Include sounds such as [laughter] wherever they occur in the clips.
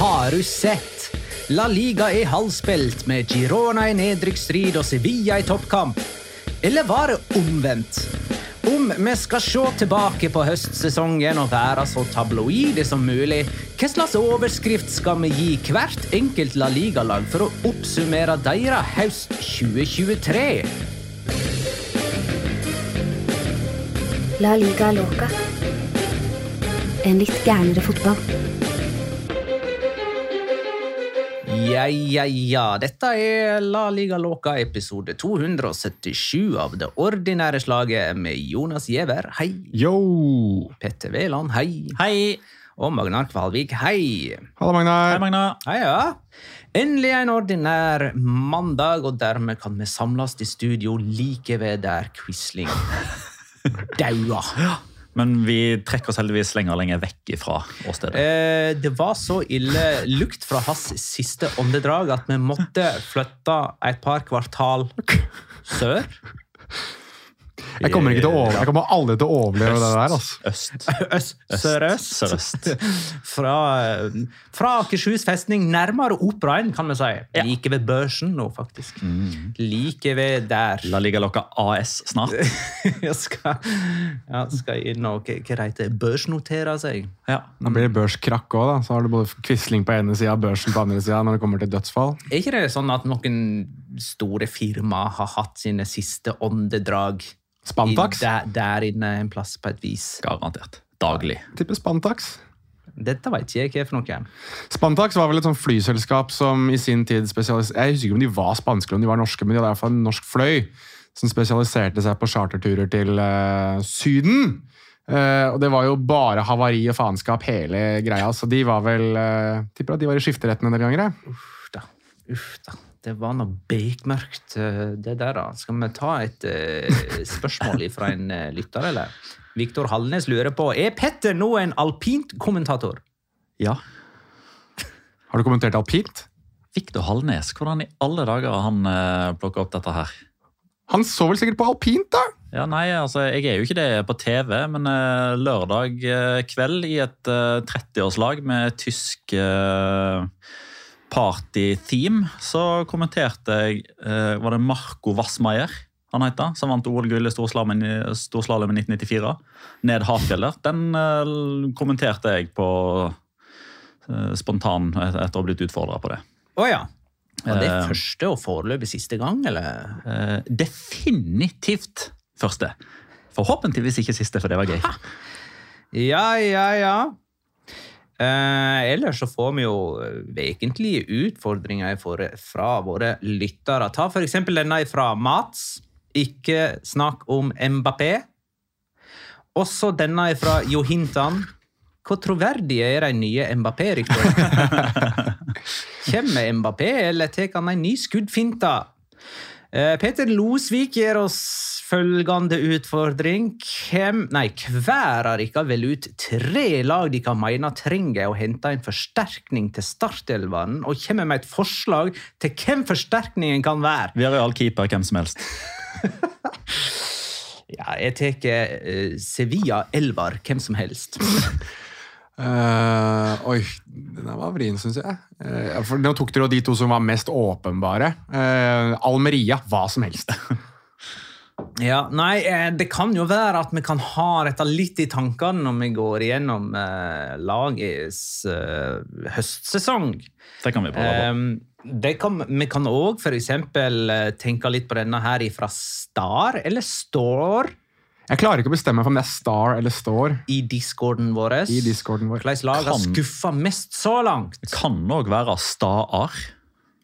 Har du sett? La Liga er halvspilt med Girona i nedrykksstrid og Sevilla i toppkamp. Eller var det omvendt? Om vi skal se tilbake på høstsesongen og være så tabloide som mulig, hva slags overskrift skal vi gi hvert enkelt La Liga-lag for å oppsummere deres høst 2023? La liga loca. En litt gærnere fotball. Ja, ja, ja. Dette er La Liga låka, episode 277 av det ordinære slaget med Jonas Giæver, hei. Yo! Petter Wæland, hei. Hei! Og Magnar Kvalvik, hei. Halla, Magnar. Hei, Magnar. Hei, ja. Endelig en ordinær mandag, og dermed kan vi samles i studio like ved der Quisling [laughs] daua. Men vi trekker oss heldigvis lenger og lenger vekk fra åstedet. Eh, det var så ille lukt fra hans siste åndedrag at vi måtte flytte et par kvartal [laughs] sør. Jeg kommer, ikke til å over, jeg kommer aldri til å overleve det der. altså. [laughs] Øst. Øst, sørøst. Sørøst. [laughs] Fra, fra Akershus festning, nærmere operaen, kan vi si. Ja. Like ved børsen nå, faktisk. Like ved der. La ligge lokka AS snart. [laughs] Jeg skal, ja, skal inn og hva hva det heter børsnotere seg. Ja. Da blir det børskrakk òg, da. Så har du både Quisling på ene sida og børsen på andre sida når det kommer til dødsfall. Er ikke det sånn at noen store firmaer har hatt sine siste åndedrag i, Spantax? der, der inne en plass, på et vis? Garantert. Daglig. Tipper Spantax. Dette vet ikke jeg hva er for noe. Spantax var vel et sånt flyselskap som i sin tid spesialiserte Jeg husker ikke om de var spanske eller om de var norske, men de hadde i hvert fall en norsk fløy som spesialiserte seg på charterturer til uh, Syden. Uh, og det var jo bare havari og faenskap hele greia, så de var vel uh, Tipper at de var i skifteretten en del ganger. jeg. Uff da. Uff da. Det var noe bekmørkt, eh, det der, da. Skal vi ta et uh, spørsmål fra en uh, lytter, eller? Viktor Hallnes lurer på er Petter nå en alpint kommentator. Ja. Har du kommentert alpint? Viktor Hallnes, hvordan i alle dager har han uh, plukka opp dette her? Han så vel sikkert på alpint, da! Ja, nei, altså, Jeg er jo ikke det på TV, men uh, lørdag uh, kveld i et uh, 30-årslag med tysk eh, party-theme, så kommenterte jeg eh, Var det Marco Wassmeier han heter, som vant OL-gull i storslalåm i 1994? Ned Hafjellet. Den eh, kommenterte jeg på eh, spontan etter å ha blitt utfordra på det. Å ja. Var det første og foreløpig siste gang, eller? Definitivt første. Forhåpentligvis ikke siste, for det var gøy. Ja, ja, ja. Eh, ellers så får vi jo vekentlige vesentlige utfordringer fra våre lyttere. Ta eksempel denne fra Mats. Ikke snakk om Mbappé. Også denne fra Johintan. Hvor troverdige er de nye Mbappé-ryktene? [laughs] Kommer Mbappé, eller tar han en ny skuddfinte? Eh, Peter Losvik gir oss følgende utfordring. Hvem, nei, hver av dere velger ut tre lag de kan mene trenger å hente en forsterkning til startelveren, og kommer med et forslag til hvem forsterkningen kan være. Vi har real keeper, hvem som helst. [laughs] Ja, jeg tar uh, Sevilla Elvar, hvem som helst. Uh, [laughs] oi, den var vrien, syns jeg. Uh, for nå tok dere jo de to som var mest åpenbare. Uh, Almeria, hva som helst. [laughs] Ja, nei, eh, Det kan jo være at vi kan ha dette litt i tankene når vi går igjennom eh, lagets eh, høstsesong. Det kan vi prøve på. Eh, det kan, vi kan òg f.eks. tenke litt på denne her fra Star eller Store Jeg klarer ikke å bestemme om det er Star eller Store i discorden vår. i discorden vår. Hvilket lag har skuffa mest så langt? Det kan òg være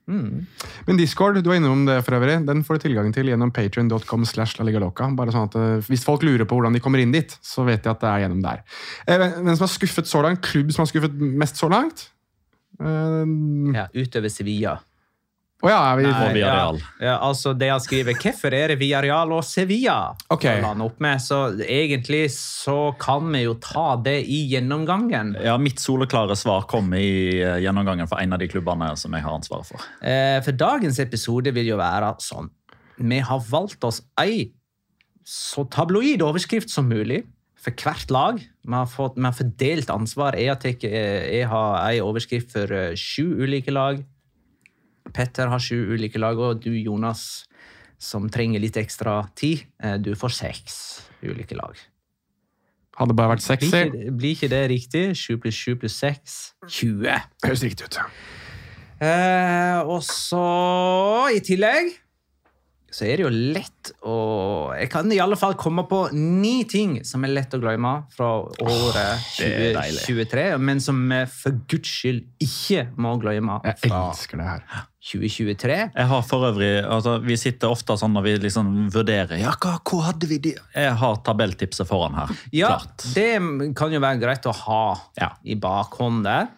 Staar. Men Discord, du er innom det for øvrig, den får du tilgang til gjennom. Bare sånn eh, Hvis folk lurer på hvordan de kommer inn dit, så vet de at det er gjennom der. Eh, Hvem som har skuffet så langt? Klubb som har skuffet mest så langt? Eh, Ja, Utover Sevilla. Å ja, vi Nei, Villarreal. Ja, ja, altså det han skriver, Hvorfor er det Villarreal og Sevilla? Ok. han opp med, så Egentlig så kan vi jo ta det i gjennomgangen. Ja, Mitt soleklare svar kommer i eh, gjennomgangen for en av de klubbene som jeg har ansvaret for. Eh, For dagens episode vil jo være sånn Vi har valgt oss ei så tabloid overskrift som mulig for hvert lag. Vi har, fått, vi har fordelt ansvar. Jeg har, tek, eh, jeg har ei overskrift for eh, sju ulike lag. Petter har sju ulike lag, og du, Jonas, som trenger litt ekstra tid, eh, du får seks ulike lag. Hadde bare vært Blir sexy. ikke, blir ikke det riktig? Sju pluss sju pluss seks? 20. Det Høres riktig ut. Eh, og så i tillegg så er det jo lett å Jeg kan i alle fall komme på ni ting som er lett å glemme fra året er 2023, men som vi for guds skyld ikke må glemme fra elsker det her. 2023. Jeg har for øvrig, altså Vi sitter ofte sånn når vi liksom vurderer ja, hva, hvor hadde vi det? Jeg har tabelltipset foran her. Ja, Klart. det kan jo være greit å ha Ja. i bakhånd der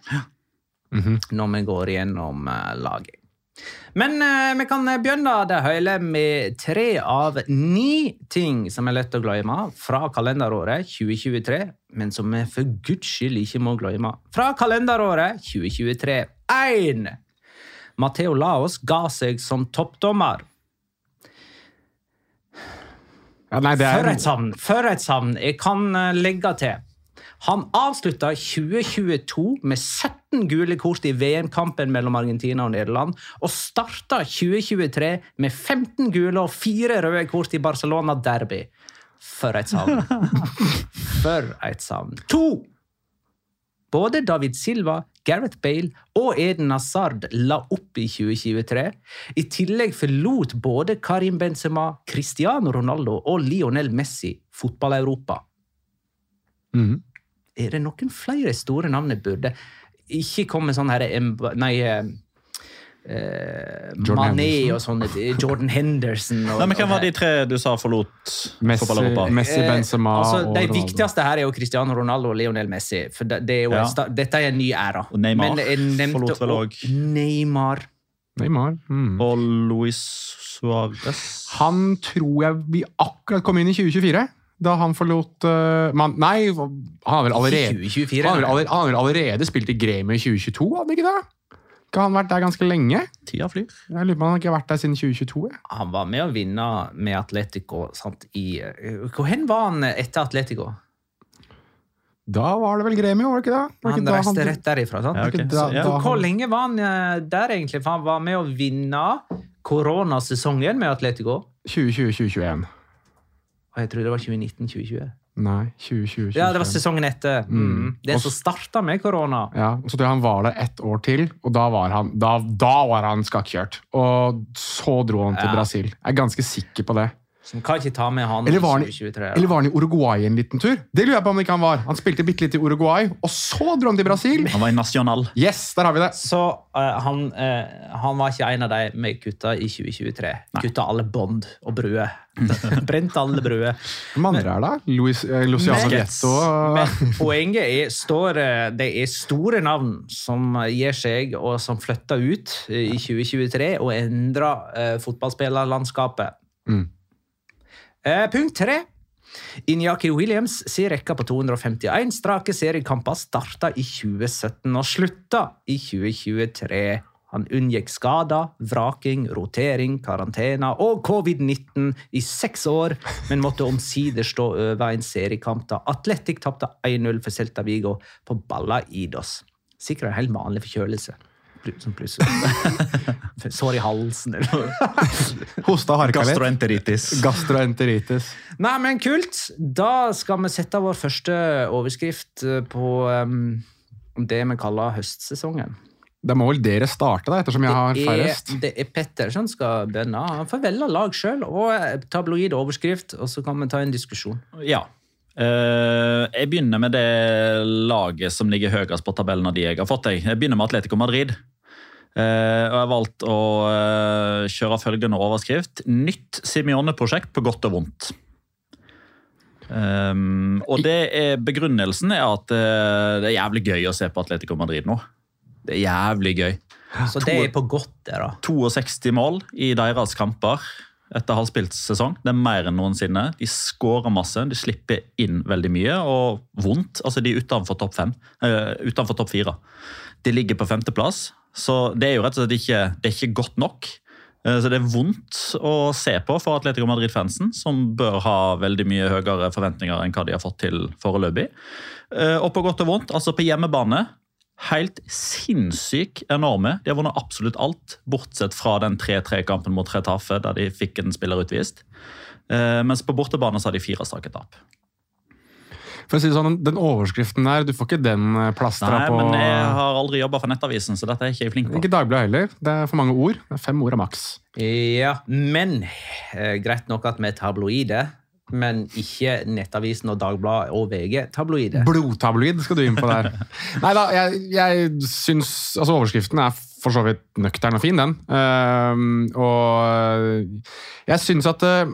Mhm. når vi går gjennom eh, laget. Men eh, vi kan begynne det hele med tre av ni ting som er lett å glemme fra kalenderåret 2023, men som vi for guds skyld ikke må glemme fra kalenderåret 2023. 1. Matheo Laos ga seg som toppdommer. Ja, nei, det er, For et savn! For et savn! Jeg kan eh, legge til. Han avslutta 2022 med 17 gule kort i VM-kampen mellom Argentina og Nederland, og starta 2023 med 15 gule og 4 røde kort i Barcelona Derby. For et savn! [laughs] For et savn. To! Både David Silva, Gareth Bale og Eden Hazard la opp i 2023. I tillegg forlot både Karim Benzema, Cristiano Ronaldo og Lionel Messi fotball-Europa. Mhm. Er det noen flere store navn jeg burde Ikke komme sånn her Nei eh, eh, Mané og sånne Jordan Henderson. Og, Nei, men Hvem var de tre du sa forlot Messi. Messi, Benzema Eh, altså, og De viktigste her er jo Cristiano Ronaldo og Lionel Messi. For det, det er jo Ja. sta- Dette er en ny æra. Og Neymar Men jeg nevnte forlot vel også. Neymar. Neymar. Mm. Og Luis Suárez. Han tror jeg vi akkurat kom inn i 2024. Da han forlot uh, man, Nei, han har vel allerede, 2024. han har vel allerede, han har vel allerede spilt i Grêmio i 2022, hadde han ikke det? Ikke han vært der ganske lenge? Tida flyr. Jeg lurer på om han ikke har vært der siden 2022. jeg. Han var med å vinne med Atletico. Sant, i, hvor hen var han etter Atletico? Da var det vel Gremio, var det ikke det? Var Han ikke da reiste rett derifra. sant? Ja, okay. da, Så, ja. da Hvor lenge var han eh, der, egentlig? For han var med å vinne koronasesongen med Atletico. 2020-2021. Og jeg tror det var 2019-2020. Nei, 2020. Ja, det var sesongen etter. Mm. Det som starta med korona. Ja, så han var der ett år til, og da var han, da, da var han skakkjørt. Og så dro han til Ja. Brasil. Jeg er ganske sikker på det. Som kan ikke ta med han Eller var han, i 2023. da. eller var han i Uruguay en liten tur? Det lurer jeg på om ikke han var. Han spilte bitte litt i Uruguay, og så dro han til Brasil. Han var i Nacional. Yes, der har vi det. Så uh, han, uh, han var ikke en av de vi kutta i 2023. Kutta alle bånd og bruer. [laughs] Brent alle bruer. Hvem andre er det? Louis, eh, Luciano Vietto Men poenget er, står, det er store navn som gir seg, og som flytter ut i 2023 og endrer eh, fotballspillerlandskapet. Mm. Eh, punkt tre. Inyaki Williams sin rekke på 251 strake seriekamper starta i 2017 og slutta i 2023. Han unngikk skader, vraking, rotering, karantene og covid-19 i seks år, men måtte omsider stå over en seriekamp da Atletic tapte 1-0 for Celta Vigo på Balla Idos. Sikkert en helt vanlig forkjølelse. Som plutselig [laughs] Sår i halsen eller [laughs] hosta og harka litt. Gastroenteritis. Gastroenteritis. Nei, men kult. Da skal vi sette vår første overskrift eh, på um, det vi kaller høstsesongen. Da må vel dere starte, da, ettersom jeg har færrest. det er Petter som skal begynne. Han får velge lag sjøl og eh, tabloid overskrift, og så kan vi ta en diskusjon. Ja. Eh, jeg begynner med det laget som ligger høyest på tabellen av de jeg har fått. Jeg, jeg begynner med Atletico Madrid. Eh, og jeg har valgt å eh, kjøre følgende overskrift. Nytt Simione-prosjekt på godt og vondt. Um, og det er begrunnelsen er at uh, det er jævlig gøy å se på Atletico Madrid nå. Det er jævlig gøy. Så det er på godt, det, da. 62 mål i deres kamper etter halvspilt sesong. Det er mer enn noensinne. De skårer masse, de slipper inn veldig mye, og vondt. Altså, de er utenfor topp fem. Uh, utenfor topp fire. De ligger på femteplass, så det er jo rett og slett ikke, det er ikke godt nok. Eh, Så det er vondt å se på for Atletico Madrid-fansen, som bør ha veldig mye høyere forventninger enn hva de har fått til foreløpig. Eh, Og på godt og vondt, altså på hjemmebane, helt sinnssykt enorme. De har vunnet absolutt alt, bortsett fra den 3-3-kampen mot Retafe, der de fikk en spiller utvist. Eh, Mens på bortebane så har de fire strake tap. For å si det sånn, Den overskriften der, du får ikke den eh, plastra Nei, på men jeg har aldri jobba for Nettavisen, så dette er ikke jeg flink på. Ikke Dagbladet heller. Det er for mange ord. Det er fem ord av maks. Ja, men eh, greit nok at vi er tabloide, men ikke Nettavisen og Dagbladet og VG tabloide. Blodtabloid skal du inn på der. [laughs] Nei da, jeg, jeg syns Altså, overskriften er for så vidt nøktern og fin, den. Uh, og jeg syns at eh,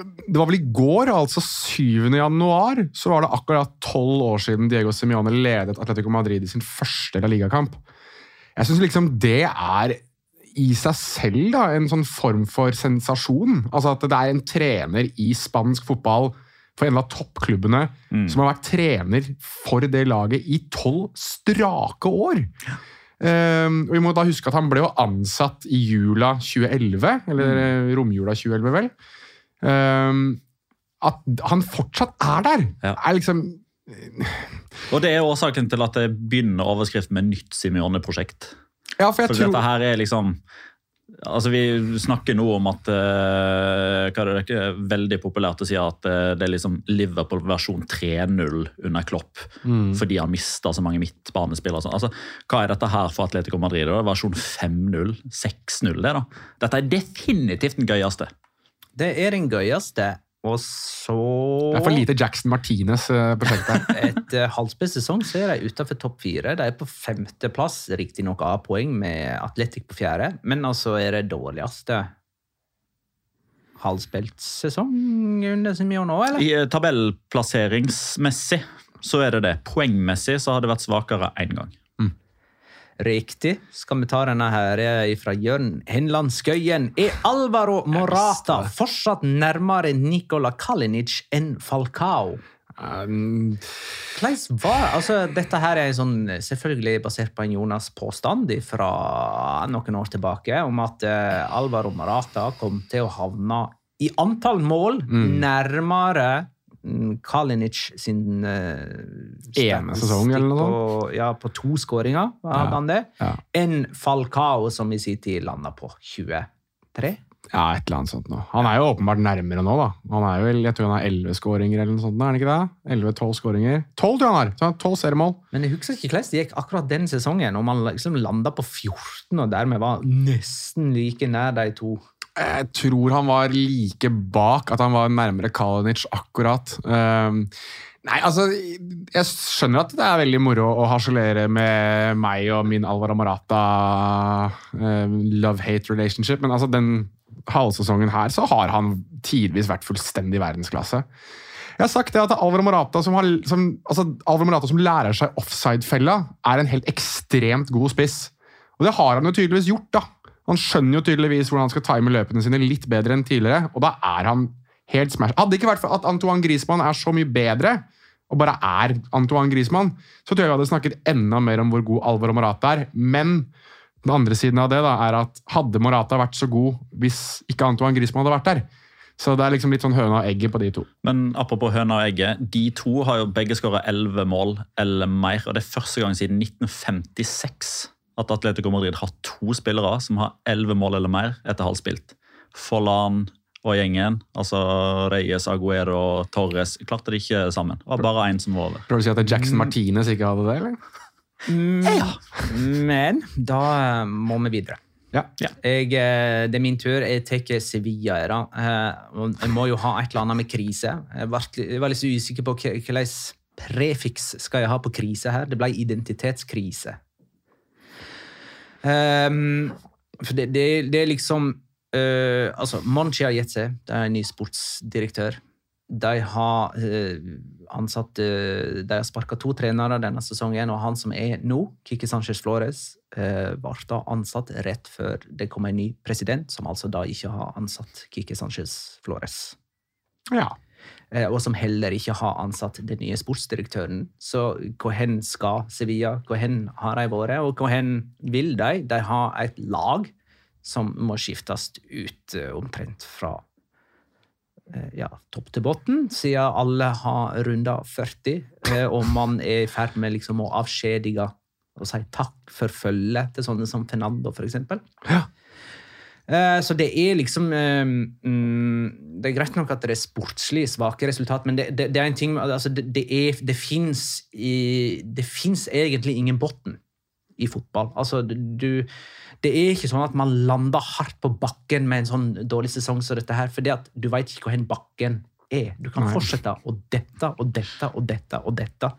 Det var vel i går, altså 7. januar, så var det akkurat tolv år siden Diego Simione ledet Atletico Madrid i sin første La Liga-kamp. Jeg syns liksom det er i seg selv da, en sånn form for sensasjon. Altså At det er en trener i spansk fotball for en av toppklubbene som har vært trener for det laget i tolv strake år. Um, og Vi må da huske at han ble jo ansatt i jula 2011, eller mm. romjula 2011, vel. Um, at han fortsatt er der, Ja. er liksom Og det er årsaken til at det begynner overskrift med nytt Simione-prosjekt. Ja, for jeg For tror dette her er liksom Altså Vi snakker nå om at uh, hva er det, det er veldig populært å si at uh, det er liksom Liverpool versjon 3-0 under Klopp Mm. fordi han mista så mange midtbanespillere. sånn. Altså, hva er dette her for Atletico Madrid? Da? Versjon 5-0? 6-0? det da? Dette er definitivt den gøyeste. Det er den gøyeste. Og så Det er for lite Jackson Martinez-prosjekt her. [laughs] Etter halvspilt sesong så er de utenfor topp fire. De er på femteplass, riktignok av poeng, med Atletic på fjerde. Men altså er det dårligste halvspilt sesong under Simione nå, eller? I eh, tabellplasseringsmessig så er det det. Poengmessig så har det vært svakere én gang. Riktig. Skal vi ta denne her fra Jørn Henland Skøyen? Er Alvaro Morata fortsatt nærmere Nikola Kalinic enn Falcao? Um, Hvordan var altså, Dette her er sånn, selvfølgelig basert på en Jonas påstand fra noen år tilbake om at uh, Alvaro Morata kom til å havne i antall mål nærmere mm, Kalinic sin uh, Ene sesong, eller noe På, ja, på to skåringer hadde han det. Enn Falcao, som i sin tid landa på 23. Ja, et eller annet sånt noe. Han er jo åpenbart nærmere nå, da. Han er jo Jeg tror han har elleve skåringer eller noe sånt. er han ikke det? 11-12 skåringer. 12 tror jeg han har! Så han har 12 seriemål. Men jeg husker ikke hvordan det gikk akkurat den sesongen, om han liksom landa på 14 og dermed var nesten like nær de to. Jeg tror han var like bak, at han var nærmere Kalinic akkurat. Um, nei, altså Jeg skjønner at det er veldig moro å harselere med meg og min Alvaro Morata um, love-hate relationship, men altså den halvsesongen her så har han tidvis vært fullstendig verdensklasse. Jeg har sagt det at Alvaro Morata altså Alvaro Morata som lærer seg offside-fella, er en helt ekstremt god spiss. Og det har han jo tydeligvis gjort. da. Han skjønner jo tydeligvis hvordan han skal time løpene sine litt bedre enn tidligere, og da er han helt smash. Hadde det ikke vært for at Antoine Griezmann er så mye bedre, og bare er Antoine Griezmann, så tror jeg vi hadde snakket enda mer om hvor god Alvaro Morata er. Men den andre siden av det da, er at hadde Morata vært så god hvis ikke Antoine Griezmann hadde vært der? Så det er liksom litt sånn høna og egget på de to. Men apropos høna og egget, de to har jo begge skåra 11 mål eller mer. Og det er første gang siden 1956 at Atletico Madrid har to spillere som har 11 mål eller mer etter halvspilt. Forlan og gjengen, altså Reyes, Aguero og Torres, klarte det ikke sammen. Det var bare én som var over. Prøver du å si at det er Jackson Martinez ikke hadde det, eller? Ja. Men da eh, må vi videre. Ja. Jeg, eh, det er min tur. Jeg tar Sevilla. da. Eh, Jeg må jo ha et eller annet med krise. Jeg var, jeg var litt usikker på hvilken prefiks skal jeg ha på krise her. Det ble identitetskrise. Ehm, for det, det, det er liksom uh, Altså, Manchi har gitt seg. Det er en ny sportsdirektør. De har uh, ansatt eh, De har sparka to trenere denne sesongen, og han som er nå, Kiki Sanchez Flores, ble da ansatt rett før det kom en ny president, som altså da ikke har ansatt Kiki Sanchez Flores. Ja. Eh, og som heller ikke har ansatt den nye sportsdirektøren. Så hvor hen skal Sevilla? Hvor hen har de vært, og hvor hen vil de? De har et lag som må skiftes ut eh, omtrent fra eh, ja, topp til bunn, siden alle har runda 40, eh, og man er i ferd med liksom å avskjedige og si takk for følget til sånne som Fernando, for eksempel. Eh, Så det er liksom eh, mm, Det er greit nok at det er sportslig svake resultat, men det, det, det er en ting altså Det, det, er- det fins egentlig ingen bunn i fotball. Altså, du Det er ikke sånn at man lander hardt på bakken med en sånn dårlig sesong som dette her, fordi at du veit ikke hvor hen bakken er. Du kan Nei. fortsette å dette og dette og dette og dette.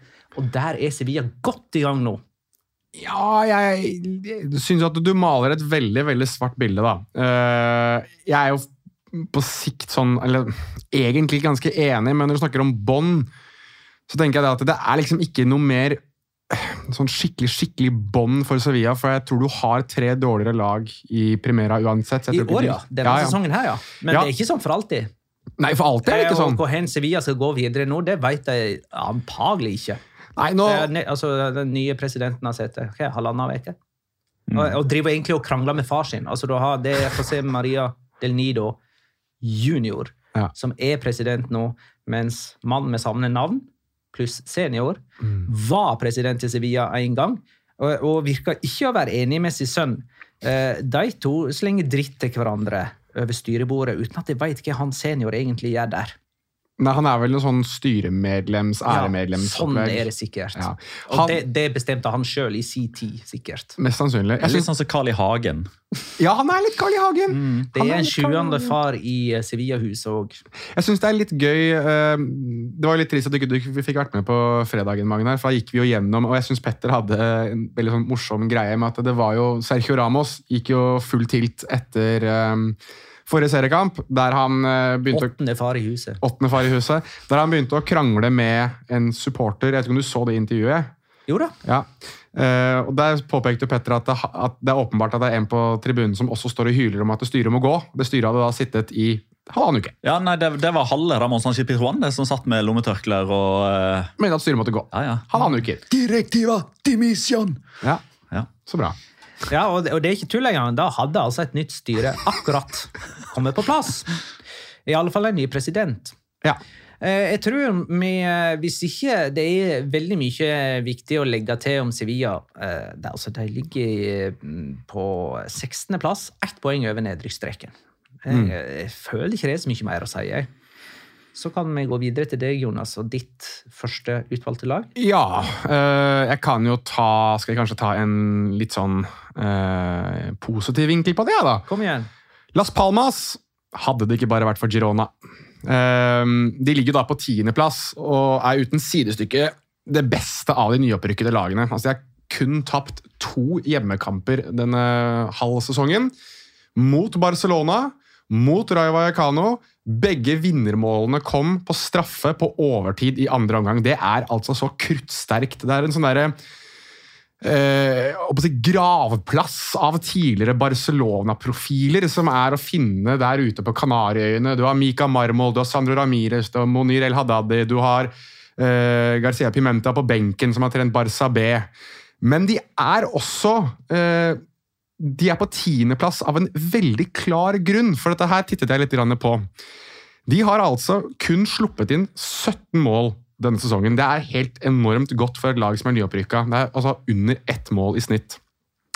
Og der er Sevilla godt i gang nå. Ja, jeg, syns at du maler et veldig veldig svart bilde, da. Eh, jeg er jo på sikt sånn Eller egentlig ganske enig, men når du snakker om bånd, så tenker jeg det at det er liksom ikke noe mer eh, sånn skikkelig skikkelig bånd for Sevilla, for jeg tror du har tre dårligere lag i Primera uansett. I år, ja. Denne ja, ja. sesongen her, ja. Men Ja. det er ikke sånn for alltid. Nei, for alltid er det ikke Eh, sånn. Hvor hen Sevilla skal gå videre nå, det vet jeg antagelig ikke. Nei, nå, ne- altså, den nye presidenten har sett det halvannen uke. Mm. Og, og driver egentlig og krangler med far sin. Altså, du har det José Maria del Nido junior, Ja. som er president nå, mens mann med samme navn, pluss senior, Mm. var president i Sevilla en gang, og, og virker ikke å være enig med sin sønn. Eh, de to slenger dritt til hverandre over styrebordet, uten at de vet hva han senior egentlig gjør der. Nei, han er vel noe sånn styremedlems, Ja, æremedlems sånn er det sikkert. Ja. Og det, det bestemte han sjøl i sin tid, sikkert. Mest sannsynlig. Jeg litt sånn som Carl I. Hagen. ja, han er litt Carl I. Hagen! Det Han er en sjuende far i eh, Sevilla-huset òg. Jeg syns det er litt gøy eh, Det var litt trist at du ikke fikk vært med på fredagen, Magnar, for da gikk vi jo gjennom Og jeg syns Petter hadde en veldig sånn morsom greie med at det var jo Sergio Ramos gikk jo full tilt etter eh, forrige seriekamp, der han eh, begynte Åttende far i huset. Åttende far i huset. Der han begynte å krangle med en supporter. Jeg vet ikke om du så det intervjuet? Jo da. Ja. Uh, og Der påpekte Petter at det, at det er åpenbart at det er en på tribunen som også står og hyler om at det styret må gå. Det styret hadde da sittet i halvannen uke. Ja, nei, Det, det var halve Ramón Sánchez Pizjuan som satt med lommetørklær og uh... Mente at styret måtte gå. Ja, ja. Halvannen uke. Direktiva dimission! Ja, Ja. så bra. Ja, og det, og det er ikke tull engang. Da hadde altså et nytt styre akkurat kommet på plass. I alle fall en ny president. Ja. Eh, Jeg tror vi, eh, Hvis ikke det er veldig mye viktig å legge til om Sevilla eh, det, altså De ligger mm, på 16.-plass, ett poeng over nedrykksstreken. Jeg, jeg føler ikke det er så mye mer å si. Jeg. Så kan vi gå videre til deg, Jonas, og ditt første utvalgte lag. Ja, øh, jeg kan jo ta Skal jeg kanskje ta en litt sånn øh, positiv vinkel på det, da? Kom igjen. Las Palmas hadde det ikke bare vært for Girona. Ehm, de ligger da på tiendeplass og er uten sidestykke det beste av de nyopprykkede lagene. Altså, de har kun tapt to hjemmekamper denne halve sesongen. Mot Barcelona, mot Rayo Vallecano. Begge vinnermålene kom på straffe på overtid i andre omgang. Det er altså så kruttsterkt. Det er en sånn derre eh, gravplass av tidligere Barcelona-profiler som er å finne der ute på Kanariøyene. Du har Mika Marmol, du har Sandro Ramires, du har Monir El Haddadi, du har eh, Garcia Pimenta på benken som har trent Barca B. Men de er også eh, de er på tiendeplass av en veldig klar grunn, for dette her tittet jeg litt på. De har altså kun sluppet inn 17 mål denne sesongen. Det er helt enormt godt for et lag som er nyopprykka. Det er altså under ett mål i snitt.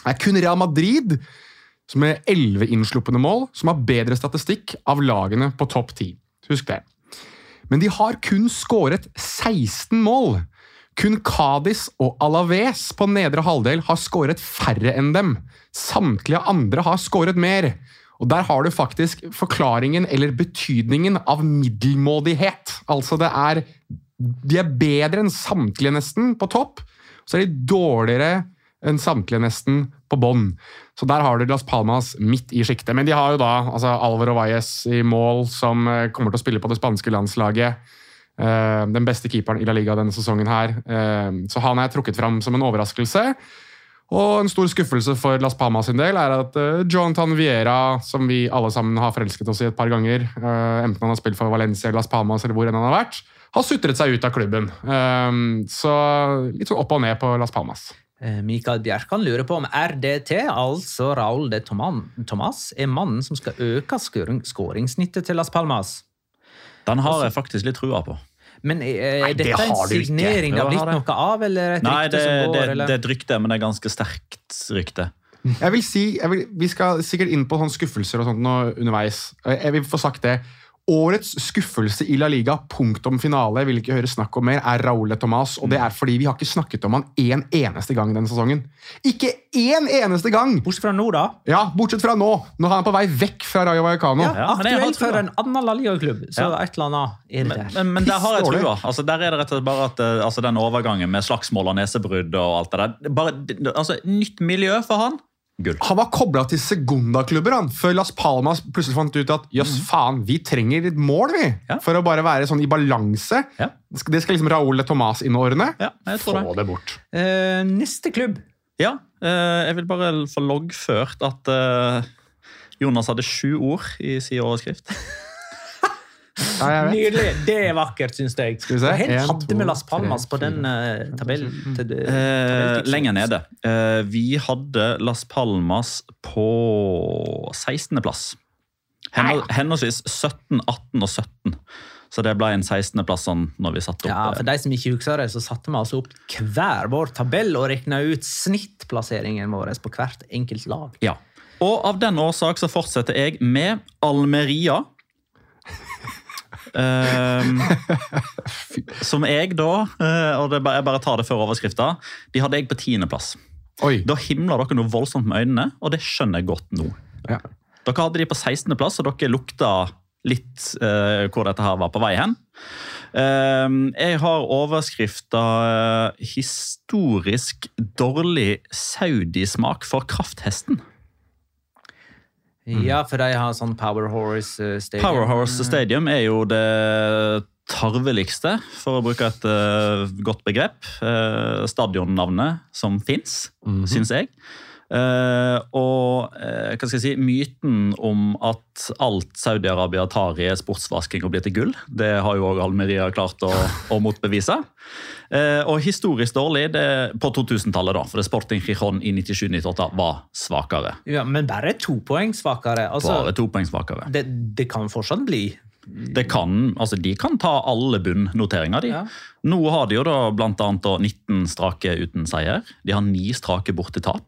Det er kun Real Madrid som er 11 innsluppende mål, som har bedre statistikk av lagene på topp 10. Husk det. Men de har kun skåret 16 mål. Kun Kadis og Alaves på nedre halvdel har skåret færre enn dem. Samtlige andre har skåret mer. Og Der har du faktisk forklaringen eller betydningen av middelmådighet. Altså det er De er bedre enn samtlige nesten på topp, så er de dårligere enn samtlige nesten på bånn. Så der har du Las Palmas midt i sjiktet. Men de har jo da altså Alvaro Valles i mål, som eh, kommer til å spille på det spanske landslaget. Uh, den beste keeperen i La Liga denne sesongen her. Uh, så han er trukket fram som en overraskelse. Og en stor skuffelse for Las Palmas sin del er at uh, Jonathan Viera, som vi alle sammen har forelsket oss i et par ganger, enten han har spilt for Valencia, Las Palmas eller hvor enn han har vært, har sutret seg ut av klubben. Så litt sånn opp og ned på Las Palmas. Mikael Bjerkan lurer på om RDT, altså Raúl de Tomas, er mannen som skal øke skåringssnittet til Las Palmas. Den har jeg faktisk litt trua på. Men er Nei, dette det en signering det har blitt noe av, eller et Nei, rykte det, som går? Nei, det er et rykte, men det er ganske sterkt rykte. Jeg vil si, jeg vil, Vi skal sikkert inn på sånne skuffelser og sånt nå underveis. Jeg vil få sagt det. Årets skuffelse i La Liga, punktum finale, jeg vil ikke høre snakk om mer, er Raúl Tomàs. Og det er fordi vi har ikke snakket om han én en eneste gang denne sesongen. Ikke én eneste gang! Bortsett fra nå, da. Ja, bortsett fra nå, når han er på vei vekk fra Rayo Vallecano. Ja, Aktuelt for en annen La Liga-klubb. Så ja. et eller annet er det der. Men, men der har jeg trua. Altså, der er det rett og slett bare at altså, den overgangen med slagsmål og nesebrudd og alt det der bare, altså, Nytt miljø for han. Gull. Han var kobla til Segunda-klubber han, før Las Palmas plutselig fant ut at jøss, mm. faen, vi trenger et mål vi, ja. for å bare være sånn i balanse. Ja. Det skal liksom Raúl Tomàs innordne. Ja, Få det. det bort. Eh, neste klubb. Ja, Eh, jeg vil bare få loggført at eh, Jonas hadde sju ord i sin overskrift. [laughs] Ja, Nydelig! Det er vakkert, syns jeg. Skal vi se? Hvor hadde vi Las Palmas på den uh, tabellen? Til, uh, lenger nede. Uh, vi hadde Las Palmas på 16.-plass. Henholdsvis 17, 18 og 17. Så det ble en 16.-plass sånn når vi satte opp. Ja, For de som ikke husker det, så satte vi altså opp hver vår tabell og regna ut snittplasseringen vår på hvert enkelt lag. Ja. Og av den årsak så fortsetter jeg med Almeria [laughs] som jeg da, uh, og det, jeg bare tar det før overskrifta, de hadde jeg på tiendeplass. Da himla dere noe voldsomt med øynene, og det skjønner jeg godt nå. Ja. Dere hadde de på 16.-plass, og dere lukta litt uh, hvor dette her var på vei hen. Uh, jeg har overskrifta uh, 'Historisk dårlig saudismak for krafthesten'. Mm. Ja, for de har sånn Power Horse eh, Stadium. Power Horse Stadium er jo det tarveligste, for å bruke et uh, godt begrep, uh, stadionnavnet som fins, mm -hmm. syns jeg. Uh, og hva skal jeg si, myten om at alt Saudi-Arabia tar i sportsvasking og blir til gull, det har jo òg Almeria klart å, å motbevise. Uh, og historisk dårlig det, på 2000-tallet, da, for det Sporting Chichon i 97-98 var svakere. Ja, Men bare to poeng svakere? Altså, bare to poeng svakere. Det, det kan fortsatt bli det kan, altså De kan ta alle bunnnoteringer. de. Ja. Nå har de jo da annet 19 strake uten seier. De har ni strake bortetap.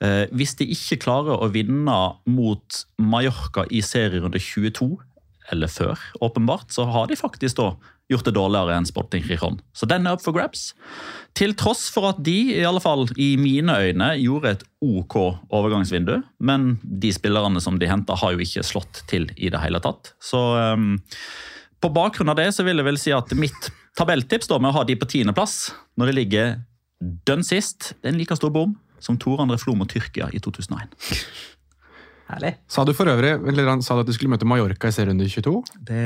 Eh, hvis de ikke klarer å vinne mot Mallorca i serierunde 22, eller før, åpenbart, så har de faktisk da gjort det dårligere enn Sporting Rijon. Så den er up for grabs. Til tross for at de, i alle fall i mine øyne, gjorde et OK overgangsvindu. Men de spillerne som de henta, har jo ikke slått til i det hele tatt. Så um, på bakgrunn av det så vil jeg vel si at mitt tabelltips da med å ha de på tiendeplass, når det ligger dønn sist, det er en like stor bom som Tor André Flo mot Tyrkia i 2001. Herlig. Sa du for øvrig eller han sa du at du skulle møte Mallorca i serierunde 22? Det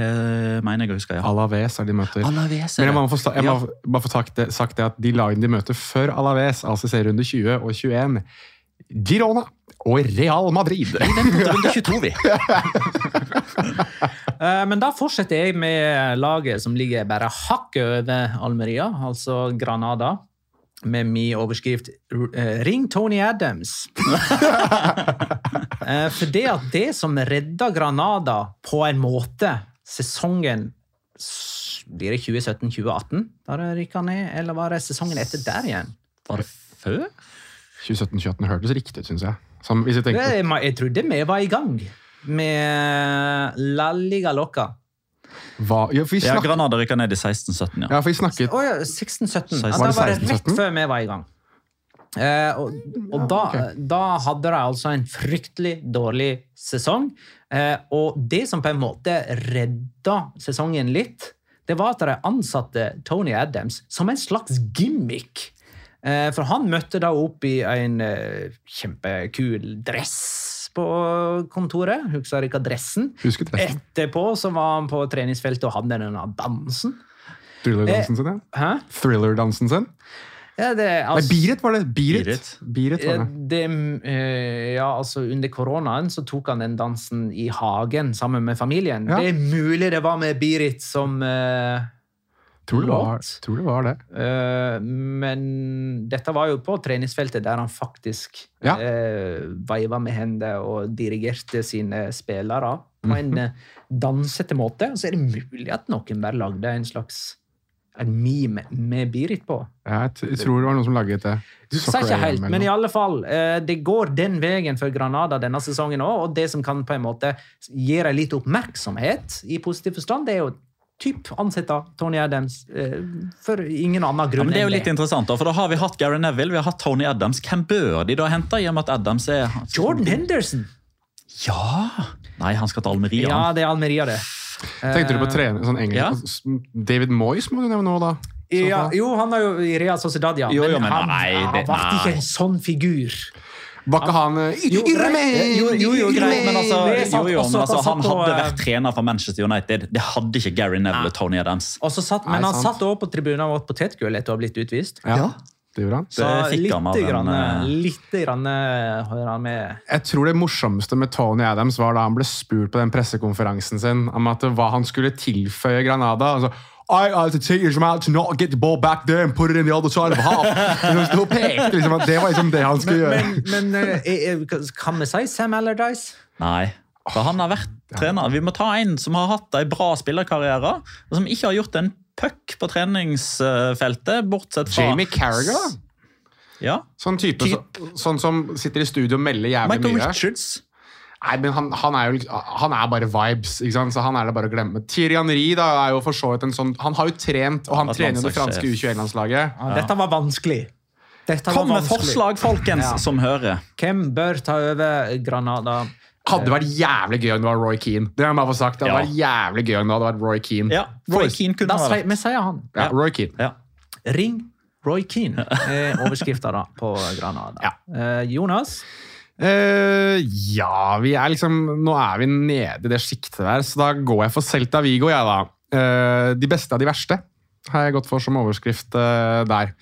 mener jeg å huske, ja. Alaves er de møter. Alaves Men er jeg må det. få, jeg må bare få sagt det, sagt det at de lagene de møter før Alaves, altså serierunde 20 og 21, Girona og Real Madrid. Vi venter til runde 22, vi. Eh, Men da fortsetter jeg med laget som ligger bare hakket over Almeria, altså Granada. Med min overskrift eh, 'Ring Tony Adams'. [laughs] Eh, For det at det som redda Granada på en måte sesongen Blir det 2017-2018 da det rykka ned, eller var det sesongen etter der igjen? Var det før? 2017-2018 hørtes riktig ut, syns jeg. Som, hvis jeg tenker, Jeg, jeg trodde vi var i gang med La Liga Loca. Hva, ja, for vi Ja, Granada rykka ned i 16-17, ja. ja, for vi snakket Oh, ja, 16-17. Ja, Var da var det rett før vi var i gang. Eh, og og da, da hadde de altså en fryktelig dårlig sesong. Eh, og det som på en måte redda sesongen litt, det var at de ansatte Tony Adams som en slags gimmick. Eh, for han møtte da opp i en eh, kjempekul dress på kontoret. Husker ikke adressen. Husker adressen. Etterpå så var han på treningsfeltet og hadde denne dansen. Thriller-dansen sin. Ja. Thriller-dansen sin. Ja, det, Nei, altså, Biret var det. Biret. Biret. Biret var Eh, det. det, eh, ja, altså Under koronaen så tok han den dansen i hagen sammen med familien. Ja. Det er mulig det var med Birit som eh, Tror det var, tror det, var det. Uh, Men dette var jo på treningsfeltet der han faktisk Ja. uh, veiva med hendene og dirigerte sine spillere på en en -hmm. dansete måte. Og så er det mulig at noen bare lagde en slags en meme med Birit på. Jeg, jeg tror det var noen som laget det. Du sa ikke helt, men i alle fall, det går den veien for Granada denne sesongen òg. Og det som kan på en måte gi dem litt oppmerksomhet, i positiv forstand, det er jo typ ansette Tony Adams eh, for ingen annen Ja, grunn men det er jo litt interessant, da, for da har vi hatt Gary Neville, vi har hatt Tony Adams. Hvem bør de da hente, i og med at Adams er Jordan Henderson! Ja! Nei, han skal til Almeria. Ja, det er Almeria, det. Tenkte du på Eh, sånn engelsk, Ja. altså, David Moyes må du nevne nå, da. Ja, jo, han er jo i Real Sociedad, ja. Jo, jo, men han, nei, han ble nei. ikke en sånn figur. Var ikke han eh, Jo, Jo, jo, jo, greit, men altså, han hadde vært trener for Manchester United. Det hadde ikke Gary Neville og Tony Adams. Og så satt, Nei, men han satt også på tribunen og åt potetgull etter å ha blitt utvist. Ja, det gjorde han. Så Det fikk han av grann, den, litt grann eh, hører han med Jeg tror det morsomste med Tony Adams var da han ble spurt på den pressekonferansen sin om at hva han skulle tilføye Granada. Altså, I had to take him out to not get the ball back there and put it in the other side of the half. Det, han pekte liksom at Det var liksom det han skulle gjøre. Men, men eh, eh, kan vi si Sam Allardyce? Nei. For han har vært trener. Vi må ta en som har hatt en bra spillerkarriere, og som ikke har gjort en puck på treningsfeltet, bortsett fra Jamie Carragher? Ja. Sånn type så, sånn som sitter i studio og melder jævlig Michael mye. Richards. Nei, men han, han er jo han er bare vibes, ikke sant? så han er det bare å glemme. Thierry Henry da, er jo for så vidt en sånn Han har jo trent, og han trener jo det franske. U21-landslaget. Ja, Dette var vanskelig. Dette var Kom med vanskelig. forslag, folkens, Ja. som hører. Hvem bør ta over Granada? Hadde vært jævlig gøy om det var Roy Keane. Det har jeg bare få sagt. Det hadde Ja. vært jævlig gøy om det hadde vært Roy Keane. Ja, Roy Keane kunne Da vært. vi sier han. Ja, Roy Keane. Ja. Ring Roy Keane [laughs] er overskrifta da på Granada. Eh, Jonas? Eh, ja, vi er liksom Nå er vi nede i det siktet der, så da går jeg for Celta Vigo, jeg, da. Eh, de beste av de verste har jeg gått for som overskrift eh, der.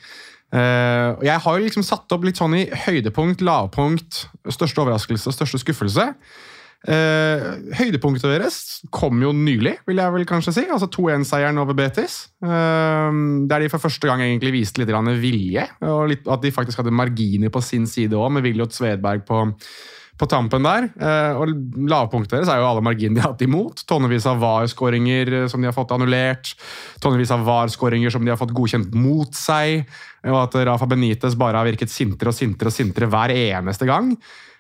Og jeg har jo liksom satt opp litt sånn i høydepunkt, lavpunkt, største overraskelse og største skuffelse. Uh, høydepunktet deres kom jo nylig, vil jeg vel kanskje si. Altså 2-1-seieren over Betis. Uh, der de for første gang egentlig viste litt vilje, og litt, at de faktisk hadde marginer på sin side òg, med Viljot Svedberg på, på tampen der. eh, Og lavpunktet deres er jo alle marginene de har hatt imot. Tonnevis av VAR-skåringer eh, som de har fått annullert. Tonnevis av VAR-skåringer som de har fått godkjent mot seg. Og at Rafa Benitez bare har virket sintere og sintere og sintere hver eneste gang.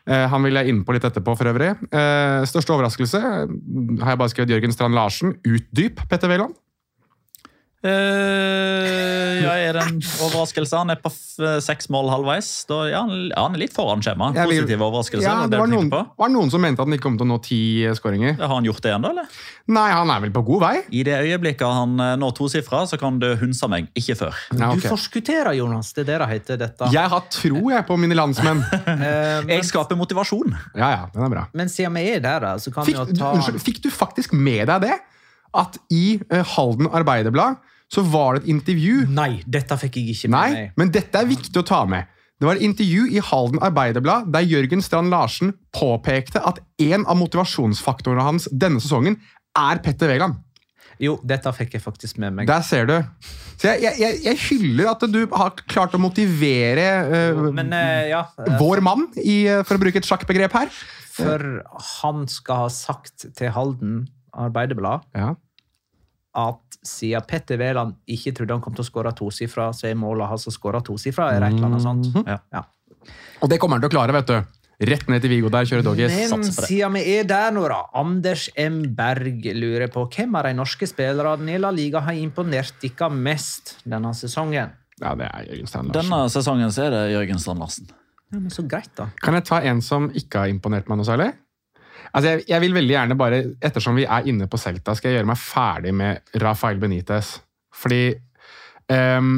Eh, Han vil jeg inn på litt etterpå, for øvrig. Største overraskelse har jeg bare skrevet Jørgen Strand Larsen. Utdyp, Petter Wæland. Eh, ja, er det en overraskelse? Han er på f- seks mål halvveis. Da, ja, han, er litt foran skjema. Positiv overraskelse. Ja, det var noen, var noen som mente at han ikke kom til å nå ti eh, skåringer. Har han gjort det ennå, eller? Nei, han er vel på god vei. I det øyeblikket han eh, når tosifra, så kan du hunse meg. Ikke før. Ja, Du forskutterer, Jonas. Det er det det heter, dette. Jeg har tro jeg på mine landsmenn. [laughs] Eh, Jeg skaper motivasjon. Ja, ja, den er bra. men siden vi er der, da, så kan Fikk, vi jo ta unnskyld, fikk du faktisk med deg det? At i eh, Halden Arbeiderblad så var det et intervju Nei, dette fikk jeg ikke med Nei, meg. men dette er viktig å ta med. Det var et intervju i Halden Arbeiderblad der Jørgen Strand Larsen påpekte at en av motivasjonsfaktorene hans denne sesongen er Petter Wæland. Jo, dette fikk jeg faktisk med meg. Der ser du. Så jeg, jeg, jeg, hyller at du har klart å motivere uh, Men uh, ja, uh, vår mann, i, for å bruke et sjakkbegrep her. for han skal ha sagt til Halden Arbeiderblad Ja. at siden Petter Wæland ikke trodde han kom til å skåre tosifra, så er målet hans å skåre tosifra, eller et eller annet sånt. Mhm. Ja. Ja. Og det kommer han til å klare, vet du. Rett ned til Viggo der, kjøre doggies. Men siden vi er der nå, da. Anders M. Berg lurer på hvem av de norske spillerne i La Liga har imponert dere mest denne sesongen. Ja, det er Jørgen Strand Larsen. Denne sesongen så er det Jørgen Strand Larsen. Ja, men Så greit, da. Kan jeg ta en som ikke har imponert meg noe særlig? Altså, jeg, jeg vil veldig gjerne bare, Ettersom vi er inne på Celta, skal jeg gjøre meg ferdig med Rafael Benitez. Fordi um,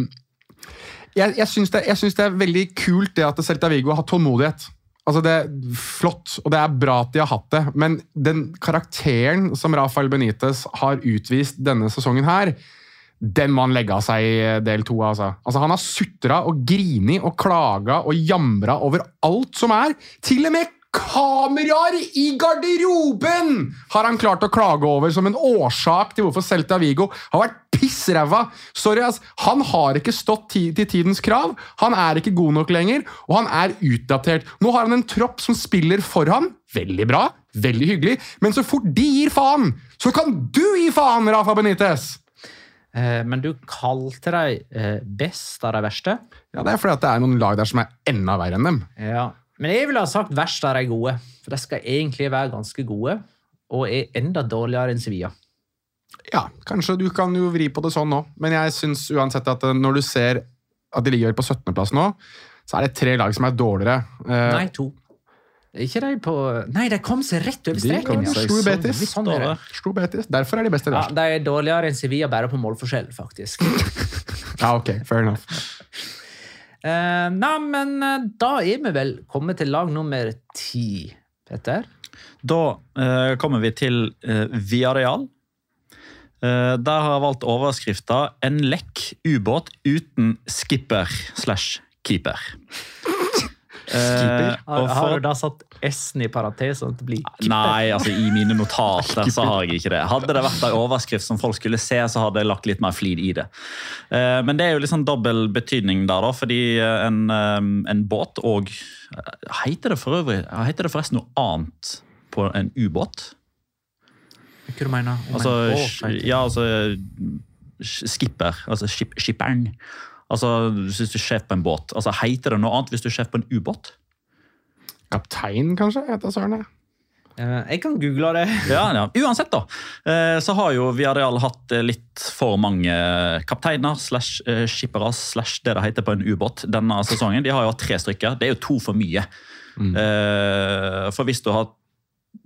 Jeg, jeg syns det, det er veldig kult det at Celta Vigo har tålmodighet. Altså Det er flott, og det er bra at de har hatt det, men den karakteren som Rafael Benitez har utvist denne sesongen her, den må han legge av seg i del to. Altså. Altså, han har sutra og grini og klaga og jamra over alt som er. Til og med kameraer i garderoben har han klart å klage over som en årsak til hvorfor Celta Vigo har vært pissræva. Sorry, ass. Han har ikke stått ti til tidens krav. Han er ikke god nok lenger, og han er utdatert. Nå har han en tropp som spiller for ham. Veldig bra, veldig hyggelig, men så fort de gir faen, så kan du gi faen, Rafa Benitez! Eh, men du kalte dem eh, best av de verste. Ja, Det er fordi det er noen lag der som er enda verre enn dem. Ja. Men jeg ville ha sagt verst av de gode. For de skal egentlig være ganske gode, og er enda dårligere enn Sevilla. Ja, kanskje du kan jo vri på det sånn nå, men jeg syns uansett at eh, når du ser at de ligger på 17.-plass nå, så er det tre lag som er dårligere. Eh, Nei, to. Ikke de på Nei, de kom seg rett over streken. De kom ja. seg Betis. Sånn er. Slo Betis. Derfor er de best i Ja, de er dårligere enn Sevilla bare på målforskjell, faktisk. [laughs] Ja, ok, fair enough. Eh, nei, men eh, da er vi vel kommet til lag nummer ti, Petter. Da eh, kommer vi til eh, Viareal. Eh, der har jeg valgt overskrifta 'En lekk ubåt uten skipper slash keeper'. [laughs] Eh, Har, og har du da satt S-en i parentes sånn at det blir Nei, altså i mine notater [laughs] så har jeg ikke det. Hadde det vært en overskrift som folk skulle se, så hadde jeg lagt litt mer flid i det. Eh, Men det er jo litt sånn dobbel betydning der, da, fordi eh, en, en båt og Heter det for øvrig Heter det forresten noe annet på en ubåt? Hva mener du? Altså, ja, altså Skipper. Altså skip, skipperen. Altså, hvis du er sjef på en båt. Altså, Heter det noe annet hvis du er sjef på en ubåt? Kaptein, kanskje? heter vet søren. jeg. Eh, jeg kan google det. [laughs] Ja, ja. Uansett, da, eh, så har jo Viareal hatt eh, litt for mange kapteiner slash skippere slash det det heter på en ubåt denne sesongen. De har jo hatt tre stykker. Det er jo to for mye. Mm. For hvis du har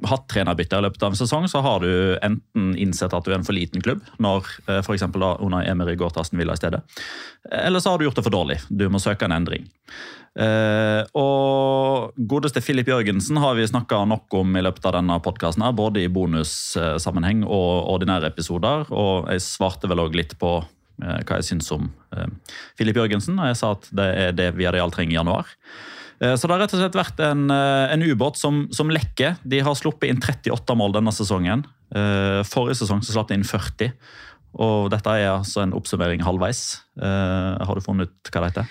hatt trenerbytte i løpet av en sesong, så har du enten innsett at du er en for liten klubb, når f.eks. eksempel da Unai Emery går til Aston Villa i stedet, eller så har du gjort det for dårlig. Du må søke en endring. Eh, og godeste Filip Jørgensen har vi snakka nok om i løpet av denne podkasten, både i bonussammenheng og ordinære episoder. Og jeg svarte vel òg litt på eh, hva jeg syns om eh, Filip Jørgensen, og jeg sa at det er det vi Viareal trenger i januar. Eh, Så det har rett og slett vært en, eh, en ubåt som, som lekker. De har sluppet inn 38 mål denne sesongen. Eh, Forrige sesong så slapp de inn 40. Og dette er altså en oppsummering halvveis. Eh, Har du funnet ut hva det heter?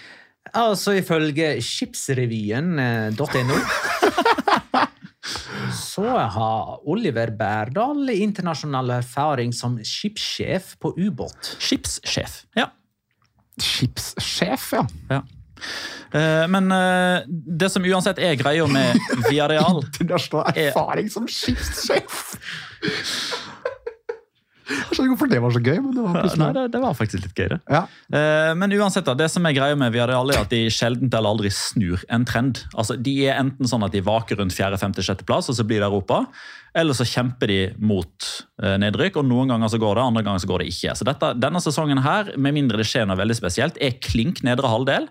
Altså ifølge skipsrevyen.no [laughs] så har Oliver Berdal internasjonal erfaring som skipssjef på ubåt. Skipssjef. Ja. Skipssjef, ja. ja. Eh, Men eh, det som uansett er greia med [laughs] Viareal Internasjonal Er- erfaring som skipssjef! Jeg skjønner ikke hvorfor det var så gøy, men det var Nei, det, det var faktisk litt gøy, det. ja. Eh, Men uansett, da, det som er greia med Viareal, er at de sjelden eller aldri snur en trend. Altså, De er enten sånn at de vaker rundt 4., 5., 6. plass, og så blir det Europa. Eller så kjemper de mot nedrykk, og noen ganger så går det, andre ganger så går det ikke. Så dette, Denne sesongen her, med mindre det skjer noe veldig spesielt, er klink nedre halvdel.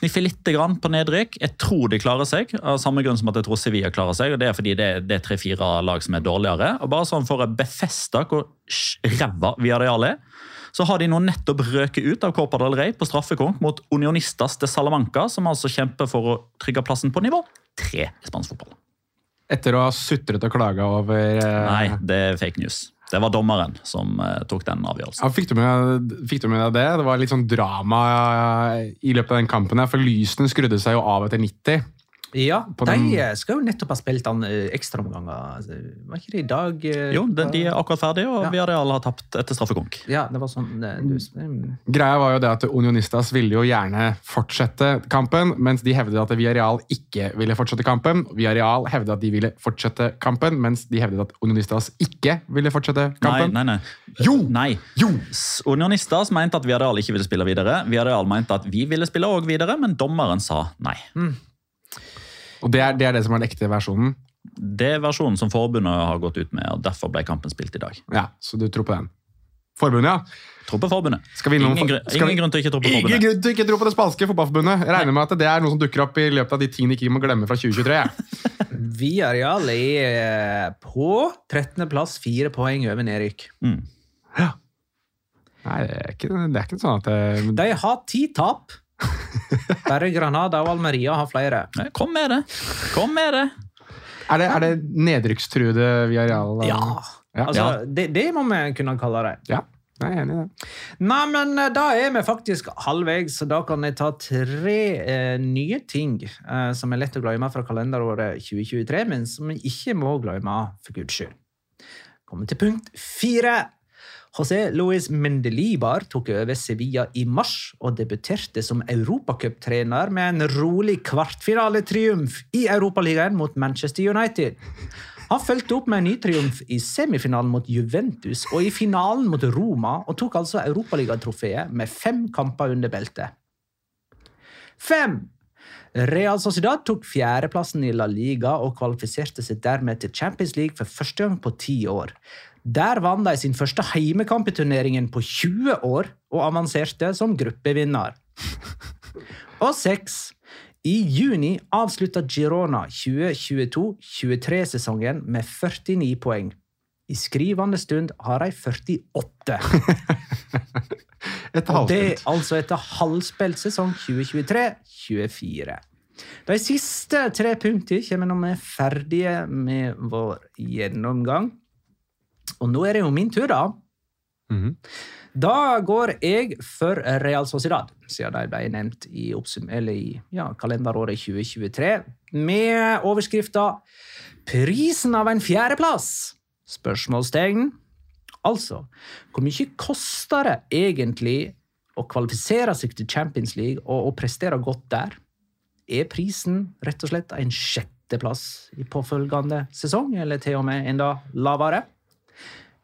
Sniffer litt grann på nedrykk. Jeg tror de klarer seg, av samme grunn som at jeg tror Sevilla klarer seg. og Det er fordi det, det er tre-fire lag som er dårligere. og Bare sånn for å befeste hvor ræva Villarreal er, så har de nå nettopp røket ut av Copa del Rey på straffekonk mot Unionistas de Salamanca, som altså kjemper for å trygge plassen på nivå tre i spansk fotball. Etter å ha sutret og klaga over eh, Nei, det er fake news. Det var dommeren som eh, tok den avgjørelsen. Ja, fikk, du med, fikk du med deg det? Det var litt sånn drama eh, i løpet av den kampen. her, For lysene skrudde seg jo av etter 90. Ja, På de den- eh, skal jo nettopp ha spilt den eh, ekstraomganger. Altså, Var ikke det i dag? eh, Jo, de, de er akkurat ferdige, og Ja. Villarreal har tapt etter straffekonk. Ja, det var sånn du, mm. Greia var jo det at Unionistas ville jo gjerne fortsette kampen, mens de hevdet at Viareal ikke ville fortsette kampen. Viareal hevdet at de ville fortsette kampen, mens de hevdet at Unionistas ikke ville fortsette kampen. nei, nei. Jo! Nei. Jo! Unionistas mente at Viareal ikke ville spille videre. Viareal mente at vi ville spille også videre, men dommeren sa nei. Og det er, det er det som er den ekte versjonen. Det er versjonen som forbundet har gått ut med, og derfor ble kampen spilt i dag. Ja, Så du tror på den. Forbundet, ja. Tror på forbundet. Skal vi innom- ingen, grunn, skal vi- ingen grunn til å ikke tro på forbundet. Ingen grunn til å ikke tro på det spanske fotballforbundet. Jeg regner med at det er noe som dukker opp i løpet av de tingene ikke må glemme fra 2023. [laughs] Vi Villarreal er eh, på 13. plass, fire poeng over nedrykk. Mm. Nei, det er ikke, det er ikke sånn at det, De har ti tap. [laughs] Bare Granada og Almeria har flere. Kom med det! Kom med det! Er det, er det nedrykkstruede real Ja, Ja. altså, Ja. Det, det må vi kunne kalle det. ja. Jeg er enig i det. Nei, men eh, da er vi faktisk halvveis, så da kan jeg ta tre eh, nye ting eh, som er lett å glemme fra kalenderåret 2023, men som vi ikke må glemme for guds skyld. Kommer til punkt fire. José Luis Mendelibar tok over Sevilla i mars og debuterte som europacuptrener med en rolig kvartfinaletriumf i Europaligaen mot Manchester United. Han fulgte opp med en ny triumf i semifinalen mot Juventus og i finalen mot Roma, og tok altså Europaligatrofeet med fem kamper under beltet. Fem! Real Sociedad tok fjerdeplassen i La Liga og kvalifiserte seg dermed til Champions League for første gang på ti år. Der vant de sin første heimekamp i turneringen på 20 år og avanserte som gruppevinner. [laughs] Og seks. I juni avslutta Girona 2022-23-sesongen med 49 poeng. I skrivende stund har de 48. [laughs] Et Og det er altså etter halvspilt sesong 2023-24. De siste tre punktene kommer når vi er ferdige med vår gjennomgang. Og nå er det jo min tur, da. Mhm. Da går jeg for Real Sociedad, siden de ble nevnt i, eller i ja, kalenderåret 2023, med overskrifta 'Prisen av en fjerdeplass?' Spørsmålstegn. Altså, hvor mye koster det egentlig å kvalifisere seg til Champions League og å prestere godt der? Er prisen rett og slett en sjetteplass i påfølgende sesong, eller til og med enda lavere?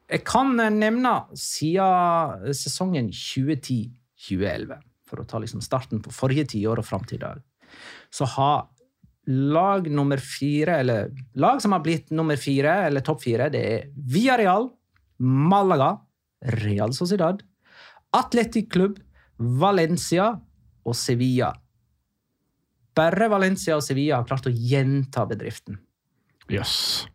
Jeg kan nevne siden sesongen 2010-2011, for å ta liksom starten på forrige tiår og fram til i dag, så har lag nummer fire, eller lag som har blitt nummer fire, eller topp fire, det er Villarreal, Malaga, Real Sociedad, Atletic Club, Valencia og Sevilla. Bare Valencia og Sevilla har klart å gjenta bedriften. Jøss.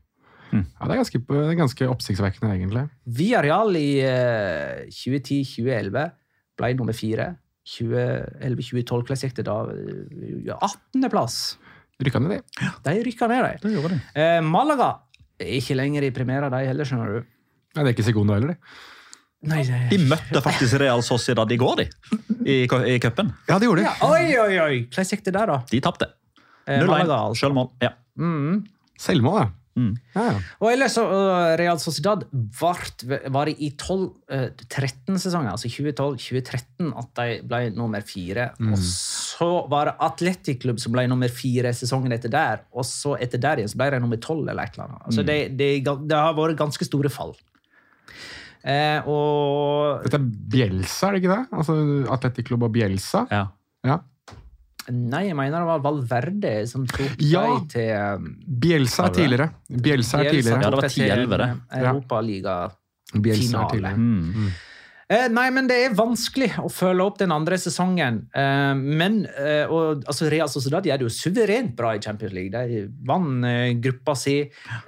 Mm. Ja, det er ganske, ganske oppsiktsvekkende, egentlig. Viareal i uh, 2010-2011 ble nummer fire. 2011-2012 hvordan gikk da? Ja, 18.-plass. Rykka ned, de. De rykka ned, de. Det de. Eh, Malaga er ikke lenger i Primera, de heller, skjønner du. Nei, det er ikke Segundo heller, de. Nei, det... De møtte faktisk Real Sociedad i går, de. I, i cupen. Ja, det gjorde de. ja, oi, oi, oi! Hvordan gikk det der, da? De tapte. Eh, 0-1. Malaga, altså. Selvmål. Ja. Mm. Selvmål, ja. Ja, ja. Og ellers så uh, Real Sociedad vart, var det i 12-13-sesongen, altså 2012-2013, at de ble nummer fire. Og så var det Atletic Klubb som ble nummer fire sesongen etter der. Og så etter der igjen så ble de nummer tolv eller et eller annet. Altså det, det, det har vært ganske store fall. Eh, og Dette er Bielsa, er det ikke det? Altså Atletic Club og Bielsa? Ja. Ja. Nei, jeg mener det var Valverde som tok Ja. deg til um, Bielsa er tidligere. Bielsa er tidligere. Ja, det var tok til 10-11 det. en Europaliga-finale. Bielsa er. Mm. Eh, nei, men det er vanskelig å følge opp den andre sesongen. Eh, men eh, og, altså Real Sociedad gjør det jo suverent bra i Champions League. De vant gruppa si.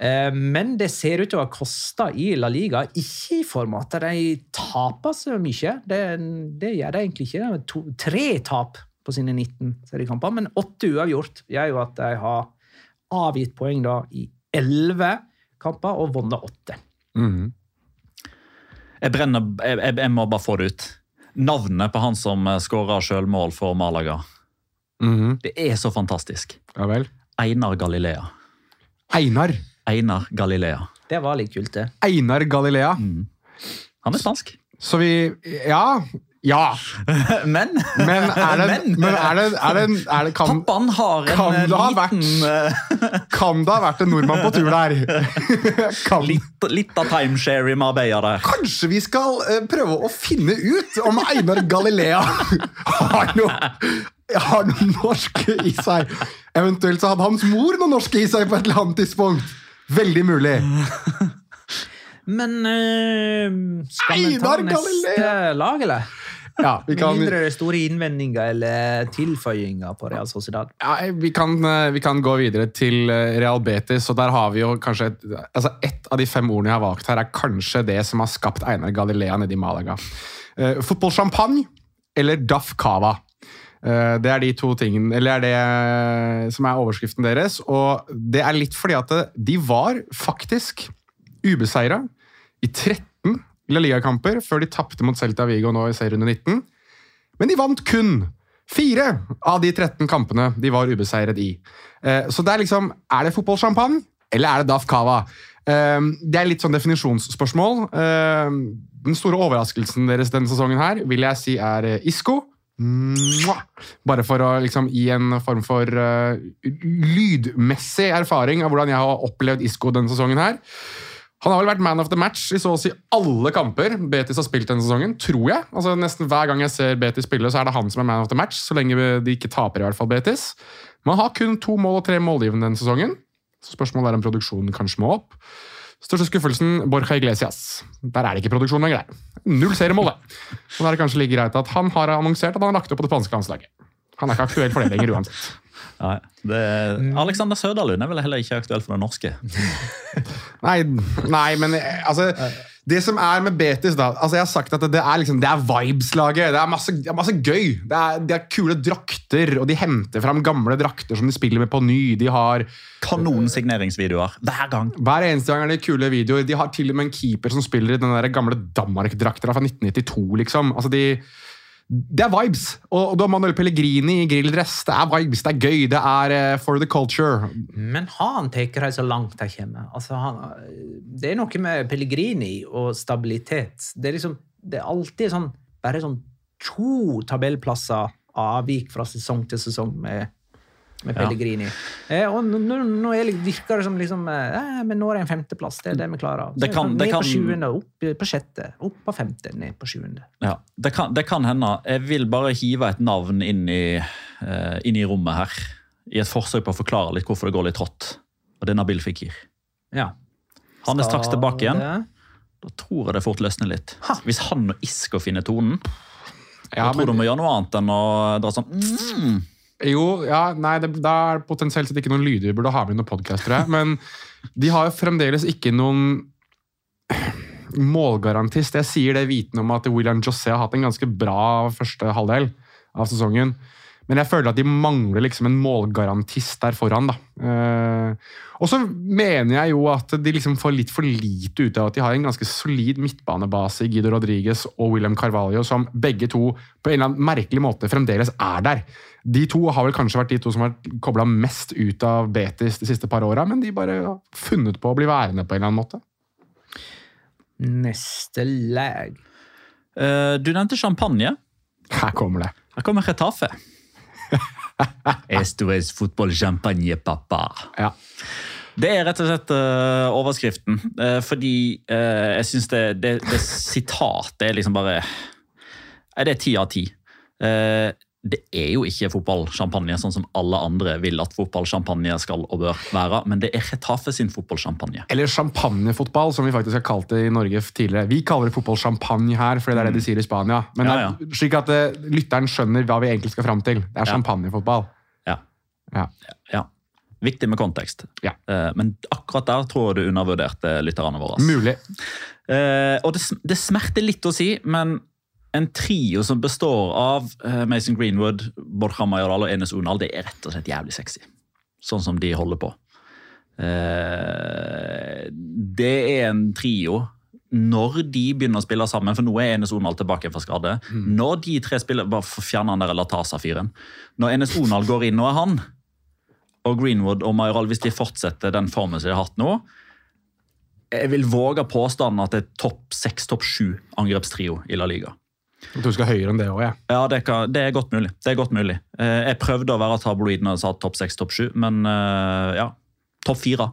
Eh, men det ser ut til å ha kosta i La Liga, ikke i form av at de taper så mye. Det, det gjør de egentlig ikke. To, tre tap på sine 19 seriekamper, men åtte uavgjort gjør jo at de har avgitt poeng da i 11 kamper og vunnet åtte. Mm. Jeg, brenner, jeg, jeg, jeg må bare få det ut. Navnet på han som skåra sjølmål for Malaga. Mhm. Det er så fantastisk. Ja vel. Einar Galilea. Einar. Einar Galilea. Det var litt kult, det. Einar Galilea. Han er spansk. Så vi Ja. Ja. [laughs] Men, Men er det, Men- men er det, er det, er det kan, pappaen har en kan eh, liten eh, [laughs] kan det ha vært en nordmann på tur der? [laughs] Kan, litt, litt av timeshare i Marbella der. kanskje vi skal eh, prøve å finne ut om Einar Galilea har noe, har noe norsk i seg. Eventuelt så hadde hans mor noe norsk i seg på et eller annet tidspunkt. Veldig mulig. Men øh, skal vi ta Einar neste Galilea! lag, eller? Ja, vi kan, mindre det er store innvendinger eller tilføyinger på Real Sociedad. ja, vi, kan, eh, vi kan gå videre til eh, Real Betis, og der har vi jo kanskje et, altså Ett av de fem ordene jeg har valgt her, er kanskje det som har skapt Einar Galilea nede i Malaga. Uh, Fotballsjampanje eller Daff Cava. Uh, det er de to tingene, eller er det eh, som er overskriften deres. Og det er litt fordi at de var faktisk ubeseira i 13 La Liga-kamper før de tapte mot Celta Vigo nå i serierunde 19. Men de vant kun fire av de 13 kampene de var ubeseiret i. Eh, Så det er liksom Er det fotballsjampanje, eller er det Daf Cava? Eh, Det er litt sånn definisjonsspørsmål. Eh, Den store overraskelsen deres denne sesongen her vil jeg si er Isco. Bare for å liksom gi en form for lydmessig erfaring av hvordan jeg har opplevd Isco denne sesongen her. Han har vel vært man of the match i så å si alle kamper Betis har spilt denne sesongen, tror jeg. Altså Nesten hver gang jeg ser Betis spille, så er det han som er man of the match. Så lenge de ikke taper, i hvert fall Betis. Man har kun to mål og tre målgivende denne sesongen. Så spørsmålet er om produksjonen kanskje må opp. Største skuffelsen Borja Iglesias. Der er det ikke produksjon lenger. Null seriemål, det. Og da er det kanskje like greit at han har annonsert at han har lagt opp på det spanske landslaget. Han er ikke aktuell for det lenger uansett. Nei, er, Alexander Søderlund er vel heller ikke aktuell for det norske. [laughs] Nei, nei men eh, altså Det som er med Betis, da altså Jeg har sagt at det er, liksom, det er vibes-laget. Det er masse, masse gøy. Det er, de har kule drakter, og de henter fram gamle drakter som de spiller med på ny. De har Kanonsigneringsvideoer hver gang. Hver eneste gang er det kule videoer. De har til og med en keeper som spiller i den der gamle Danmark-drakta fra 1992. liksom. Altså, de... Det er vibes. Og, du har Manuel Pellegrini i grilldress. Det er vibes, det er gøy. Det er eh, for the culture. Men han tatt dem så langt de kommer? Altså, han, det er noe med Pellegrini og stabilitet. Det er liksom, det er alltid sånn bare sånn to tabellplasser avvik fra sesong til sesong med, med Ja. Pellegrini. Eh, og nå, nå- er virker det som liksom eh, men Nå er det en femteplass. Det er det vi klarer. Så Det kan- ned det kan- på sjuende, opp på sjette, opp på femte, ned på sjuende. Ja, det kan, det kan hende. Jeg vil bare hive et navn inn i, uh, inn i rommet her. I et forsøk på å forklare litt hvorfor det går litt trått. Og det er Nabil Fikir. Ja. Han er straks tilbake igjen. det- Da tror jeg det fort løsner litt. Hvis han og Isko finner tonen, Ja, jeg tror men- du må gjøre noe annet enn å dra sånn mm. Jo, ja, nei, det, da er det potensielt sett ikke noen lyder vi burde ha med i noen podkast. Men de har jo fremdeles ikke noen målgarantist. Jeg sier det vitende om at William José har hatt en ganske bra første halvdel av sesongen. Men jeg føler at de mangler liksom en målgarantist der foran. da. Eh, og så mener jeg jo at de liksom får litt for lite ut av at de har en ganske solid midtbanebase i Guido Rodriguez og William Carvalho, som begge to på en eller annen merkelig måte fremdeles er der. De to har vel kanskje vært de to som har kobla mest ut av Betis de siste par åra, men de bare har funnet på å bli værende på en eller annen måte. Neste lag. uh, Du nevnte champagne. Her kommer det. Her kommer Retafe. [laughs] Esto es fotball champagne, pappa. Ja. Det er rett og slett uh, overskriften. Uh, fordi uh, jeg syns det, det, det sitatet er liksom bare Er Det ti av ti. Det er jo ikke fotballsjampanje sånn som alle andre vil at fotballsjampanje skal og bør være, men det er Retafe sin fotballsjampanje. Eller champagnefotball, som vi faktisk har kalt det i Norge tidligere. Vi kaller det fotballsjampanje her, fordi det er det de sier i Spania. Men Ja, er slik at uh, lytteren skjønner hva vi egentlig skal fram til. Det er Ja. champagnefotball. Ja. Ja. ja. Viktig med kontekst. Ja. Eh, men akkurat der tror jeg du undervurderte lytterne våre. Mulig. Eh, og det, det smerter litt å si, men en trio som består av eh, Mason Greenwood, Borja Majoral og Enes Unal, det er rett og slett jævlig sexy. Sånn som de holder på. Eh, det er en trio. Når de begynner å spille sammen, for nå er Enes Onal tilbake fra skade Når de tre spiller, bare fjerner han der Latasa-fyren Når Enes Onal går inn og er han, og Greenwood og Majoral, hvis de fortsetter den formen som de har hatt nå Jeg vil våge påstanden at det er topp seks, topp sju angrepstrio i La Liga. Jeg tror vi skal høyere enn det òg, jeg. Ja, det, kan, det er godt mulig. Det er godt mulig. Eh, jeg prøvde å være tabloid når jeg sa topp seks, topp sju, men eh, ja. Topp fire.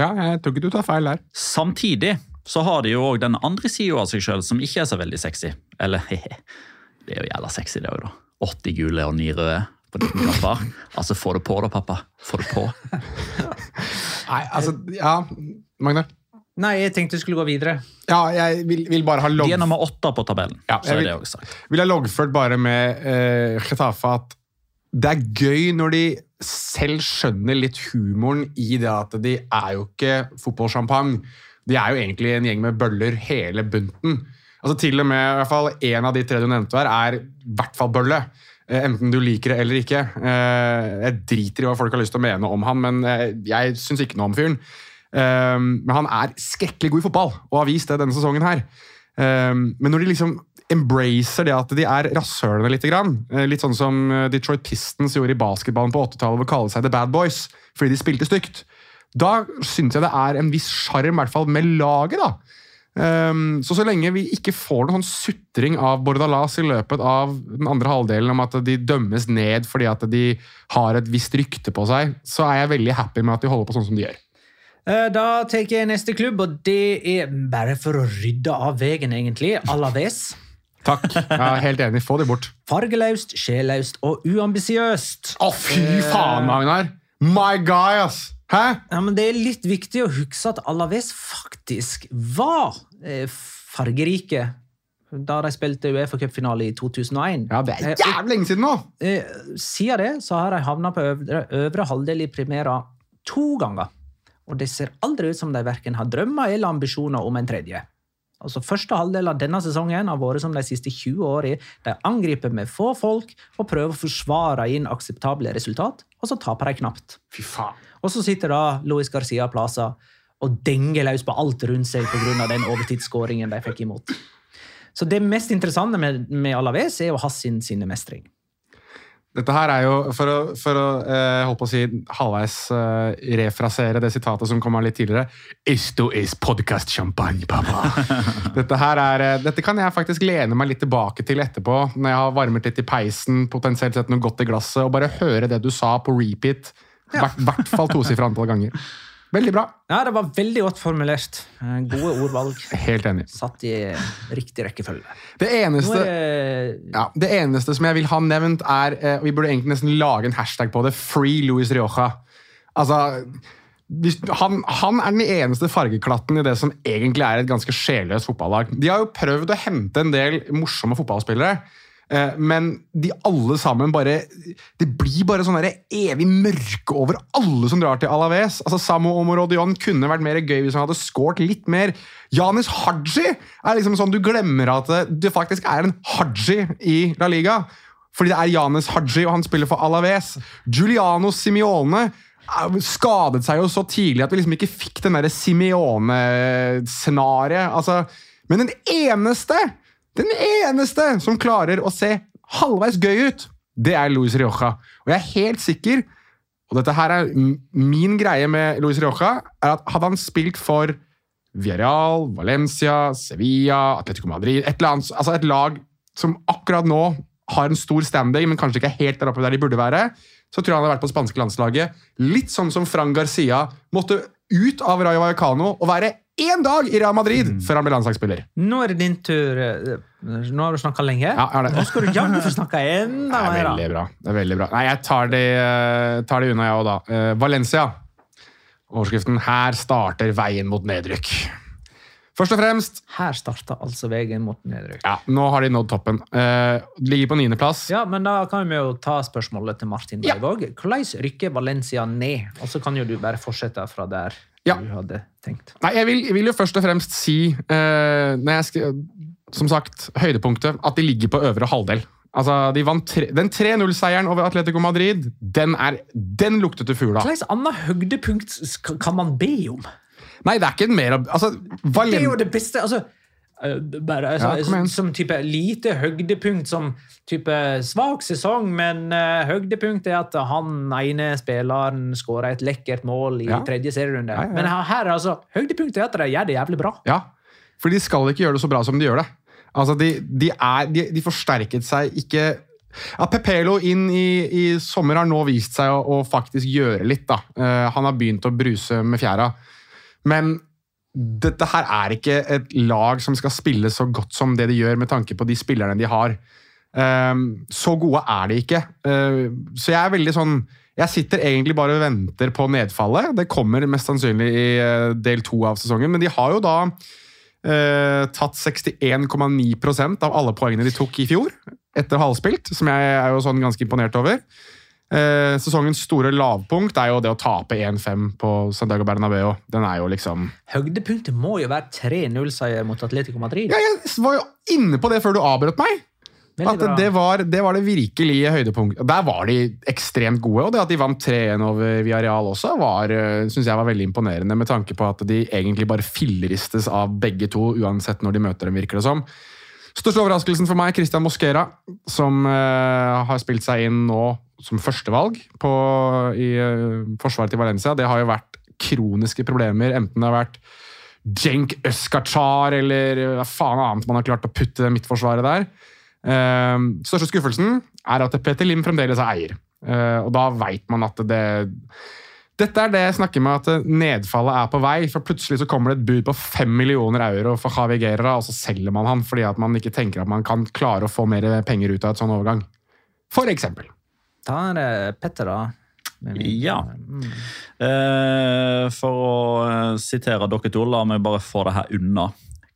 Ja, jeg tror ikke du tar feil der. Samtidig så har de jo òg den andre sida av seg sjøl som ikke er så veldig sexy. Eller hehe, [laughs] det er jo jævla sexy, det òg, da. 80 gule og 9 røde på 19 kamper. Altså, få det på da, pappa. Få det på. [laughs] Nei, altså, ja, Magne? Nei, jeg tenkte vi skulle gå videre. Ja, jeg vil, vil bare ha De er nummer åtte på tabellen. Ja, så jeg er vil- det også sagt. vil ha loggført bare med uh, Getafe at det er gøy når de selv skjønner litt humoren i det at de er jo ikke fotballsjampanje. De er jo egentlig en gjeng med bøller hele bunten. Altså Til og med i hvert fall en av de tre du nevnte her, er i hvert fall bølle. Eh, Enten du liker det eller ikke. Eh, Jeg driter i hva folk har lyst til å mene om han, men eh, jeg syns ikke noe om fyren. Eh, Men han er skrekkelig god i fotball, og har vist det denne sesongen her. Um, men når de liksom embracer det at de er rasshølene litt, eh, litt sånn som eh, Detroit Pistons gjorde i basketballen på 80-tallet ved å kalle seg The Bad Boys fordi de spilte stygt, da syns jeg det er en viss sjarm i hvert fall med laget. da. Um, så så lenge vi ikke får noen sånn sutring av Bordalas i løpet av den andre halvdelen om at de dømmes ned fordi at de har et visst rykte på seg, så er jeg veldig happy med at de holder på sånn som de gjør. Eh, Da tar jeg neste klubb, og det er bare for å rydde av veien, egentlig. Alaves. [laughs] Takk. Jeg er helt enig. Få det bort. Fargeløst, sjelløst og uambisiøst. Å, fy faen, Magnar! My guy, ass! Hæ? Ja, men Det er litt viktig å huske at Alaves faktisk var eh, fargerike da de spilte Uefa-cupfinale i 2001. Ja, det er Eh, jævlig lenge siden nå! Siden det så har de havna på øvre, øvre halvdel i Primera to ganger. Og det ser aldri ut som de verken har drømmer eller ambisjoner om en tredje. Altså Første halvdel av denne sesongen har vært som de siste 20 årene. De angriper med få folk og prøver å forsvare inn akseptable resultat, og så taper de knapt. Fy faen. Og så sitter da Luis Garcia Plaza og denger løs på alt rundt seg pga. den overtidsskåringen de fikk imot. Så det mest interessante med, med Alaves er jo Hassin sin sinnemestring. Dette her er jo, for å, for å eh, holdt på å si, halvveis eh, refrasere det sitatet som kom her litt tidligere Esto is podcast champagne, pappa. [laughs] dette her er, eh, dette kan jeg faktisk lene meg litt tilbake til etterpå, når jeg har varmet litt i peisen, potensielt sett noe godt i glasset, og bare høre det du sa på repeat. I hvert, hvert fall tosifra antall ganger. [laughs] Veldig bra. Ja, det var veldig godt formulert. Eh, Gode ordvalg. [laughs] Helt enig. Satt i riktig rekkefølge. Det eneste... jeg... Ja, det eneste som jeg vil ha nevnt, er eh, og Vi burde egentlig nesten lage en hashtag på det. Free Louis Rioja. Altså, han, han er den eneste fargeklatten i det som egentlig er et ganske sjelløst fotballag. De har jo prøvd å hente en del morsomme fotballspillere. Eh, Men de alle sammen bare Det blir bare sånn evig mørke over alle som drar til Alaves. Altså Samo Omorodion kunne vært mer gøy hvis han hadde skåret litt mer. Janis Haji er liksom sånn du glemmer at det faktisk er en Haji i La Liga. fordi det er Janis Haji, og han spiller for Alaves. Giuliano Simione eh, skadet seg jo så tidlig at vi liksom ikke fikk den derre Simione-scenarioet. Altså, men den eneste, den eneste som klarer å se halvveis gøy ut, det er Luis Rioja. Og jeg er helt sikker, og dette her er min greie med Luis Rioja, er at hadde han spilt for Villarreal, Valencia, Sevilla, Atletico Madrid Et annet, altså et lag som akkurat nå har en stor standing, men kanskje ikke er helt der oppe der de burde være, så tror jeg han hadde vært på spanske landslaget. Litt sånn som Fran Garcia måtte ut av Rayo Vallecano og være én dag i Real Madrid før han ble landslagsspiller. Nå er det din tur. eh, Nå har du snakka lenge. Ja, er det. Nå skal du jammen få snakka enda [laughs] Det er mer. veldig bra. Det er veldig bra. Nei, jeg tar det, eh, tar det unna, jeg òg, da. Eh, Valencia. Overskriften 'Her starter veien mot nedrykk'. Først og fremst Her starta altså veien mot nedrykk. Ja, nå har de nådd toppen. Eh, ligger på niendeplass. Ja, men da kan vi jo ta spørsmålet til Martin Ja. Beivåg. Hvordan rykker Valencia ned? Og så kan jo du bare fortsette fra der Ja. du hadde tenkt. Nei, jeg vil, jeg vil jo først og fremst si, uh, når jeg skri- som sagt, høydepunktet, at de ligger på øvre halvdel. Altså, de vant tre, Den 3-0-seieren over Atletico Madrid, den, er, den luktet til fugla. Hvilket annet høydepunkt kan man be om? Nei, det er ikke mer altså, Det er jo det beste altså, bare, altså, Ja. Som type lite høydepunkt, som type svak sesong, men uh, høydepunkt er at han ene spilleren skåra et lekkert mål i Ja. tredje serierunde. Ja. Men her altså, høydepunktet er at de gjør det jævlig bra. Ja, for de skal ikke gjøre det så bra som de gjør det. Altså, de, de, er, de, de forsterket seg ikke ja, Pepelo inn i, i sommer har nå vist seg å, å faktisk gjøre litt. da. Uh, han har begynt å bruse med fjæra. Men dette her er ikke et lag som skal spille så godt som det de gjør, med tanke på de spillerne de har. Ehm, så gode er de ikke. Eh, så jeg er veldig sånn Jeg sitter egentlig bare og venter på nedfallet. Det kommer mest sannsynlig i eh, del to av sesongen, men de har jo da eh, tatt 61,9% av alle poengene de tok i fjor, etter halvspilt, som jeg er jo sånn ganske imponert over. Eh, sesongens store lavpunkt er jo det å tape 1-5 på Santiago Bernabeu. Den er jo liksom Høydepunktet må jo være 3-0-seier mot Atletico Madrid. ja, Jeg var jo inne på det før du avbrøt meg! At det var, det var det virkelige høydepunktet. Der var de ekstremt gode, og det at de vant 3-1 over Villarreal også, var, eh, synes jeg var veldig imponerende, med tanke på at de egentlig bare filleristes av begge to, uansett når de møter dem, virker det som. Største overraskelsen for meg Christian Mosquera, som uh, har spilt seg inn nå som førstevalg i eh, forsvaret til Valencia. Det har jo vært kroniske problemer, enten det har vært Cenk Øskachar eller hva faen annet man har klart å putte det midtforsvaret der. Uh, største skuffelsen er at Peter Lim fremdeles er eier. Uh, og da veit man at det Dette er det jeg snakker med at nedfallet er på vei. For plutselig så kommer det et bud på fem millioner euro for Javi Guerra, og så selger man han fordi at man ikke tenker at man kan klare å få mer penger ut av et sånn overgang. For eksempel. Da er det Petter, da. Ja. Mm. Eh, for å eh, sitere dere to, la meg bare få det her unna.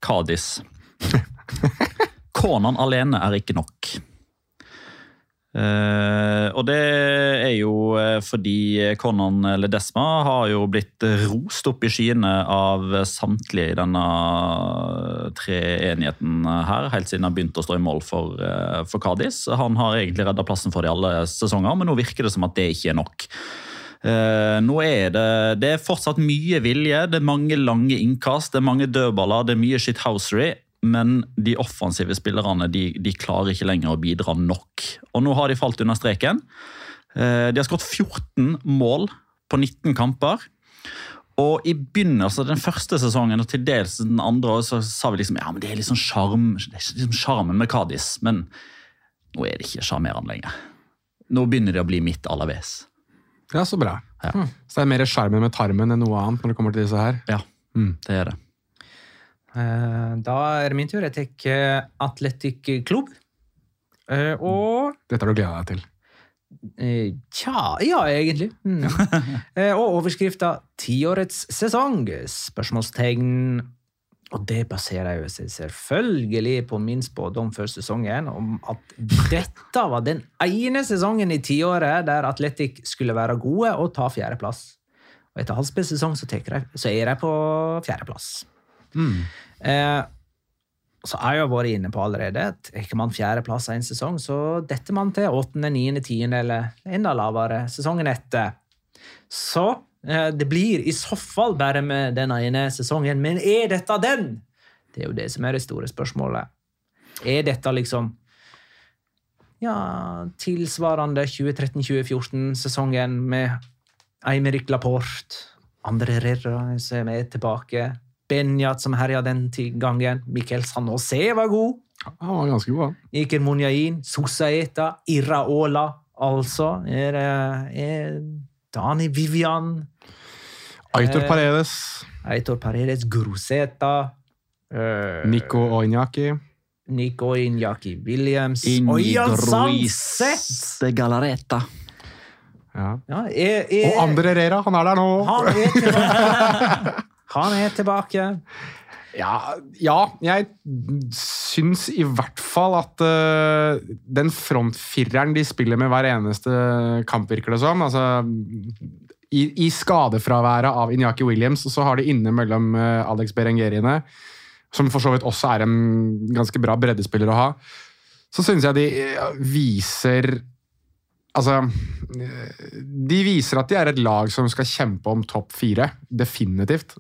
Kadis. [laughs] Konan alene er ikke nok. Eh, og det er jo eh, fordi Conan Ledesma har jo blitt rost opp i skyene av samtlige i denne treenigheten her, helt siden han begynte å stå i mål for, uh, for Kadis. Han har egentlig redda plassen for de alle sesonger, men nå virker det som at det ikke er nok. Uh, nå er det, det er fortsatt mye vilje, det er mange lange innkast, det er mange dødballer, det er mye shithousery. Men de offensive spillerne de, de klarer ikke lenger å bidra nok. Og nå har de falt under streken. Eh, de har skåret 14 mål på 19 kamper. Og i begynnelsen av den første sesongen og til dels den andre så sa vi liksom ja, men det er liksom sjarm liksom sjarmen med Kadis. Men nå er det ikke sjarmerende lenger. Nå begynner de å bli mitt Alaves. Ja, så bra. Ja. Så det er mer sjarmen med tarmen enn noe annet når det kommer til disse her. Ja, Mm. det er det. Eh, Da er det min tur. Jeg tar Atletic Club. Eh, Og Dette har du gleda deg til. eh, Tja, ja, egentlig. Mm. [laughs] Eh, Og overskrifta 'Tiårets sesong?' Spørsmålstegn. Og det baserer jo seg selvfølgelig på min spådom før sesongen om at dette var den ene sesongen i tiåret der Atletic skulle være gode og ta fjerdeplass. Og etter halvspillsesong så, så er de på fjerdeplass. Eh, så har jeg vært inne på allerede. at ikke man fjerdeplass en sesong, så detter man til åttende, niende, tiende eller enda lavere sesongen etter. Så eh, det blir i så fall bare med den ene sesongen. Men er dette den? Det er jo det som er det store spørsmålet. Er dette liksom ja, tilsvarende 2013-2014-sesongen med Eimerik Laporte, André Rerra som er tilbake, Benjat som herja den gangen, Mikkel Sanose var god, Han var ganske god, han. Iker Munyain, Sosaeta, Iraola, altså er, er Dani Vivian, Aitor Eh, Paredes, Aitor Paredes, Groseta, eh, Nico Oinyaki. Nico Injaki Williams Oi, Jan de Galareta. Ja. Ja, er, er, Og Andre Rera, han er der nå! Han er. [laughs] Han er tilbake. Ja, ja, jeg syns i hvert fall at uh, den frontfireren de spiller med hver eneste kamp, virker det som altså, i, I skadefraværet av Inyaki Williams og så har de innimellom uh, Alex Berengeriene, som for så vidt også er en ganske bra breddespiller å ha, så syns jeg de eh, viser Altså De viser at de er et lag som skal kjempe om topp fire. Definitivt.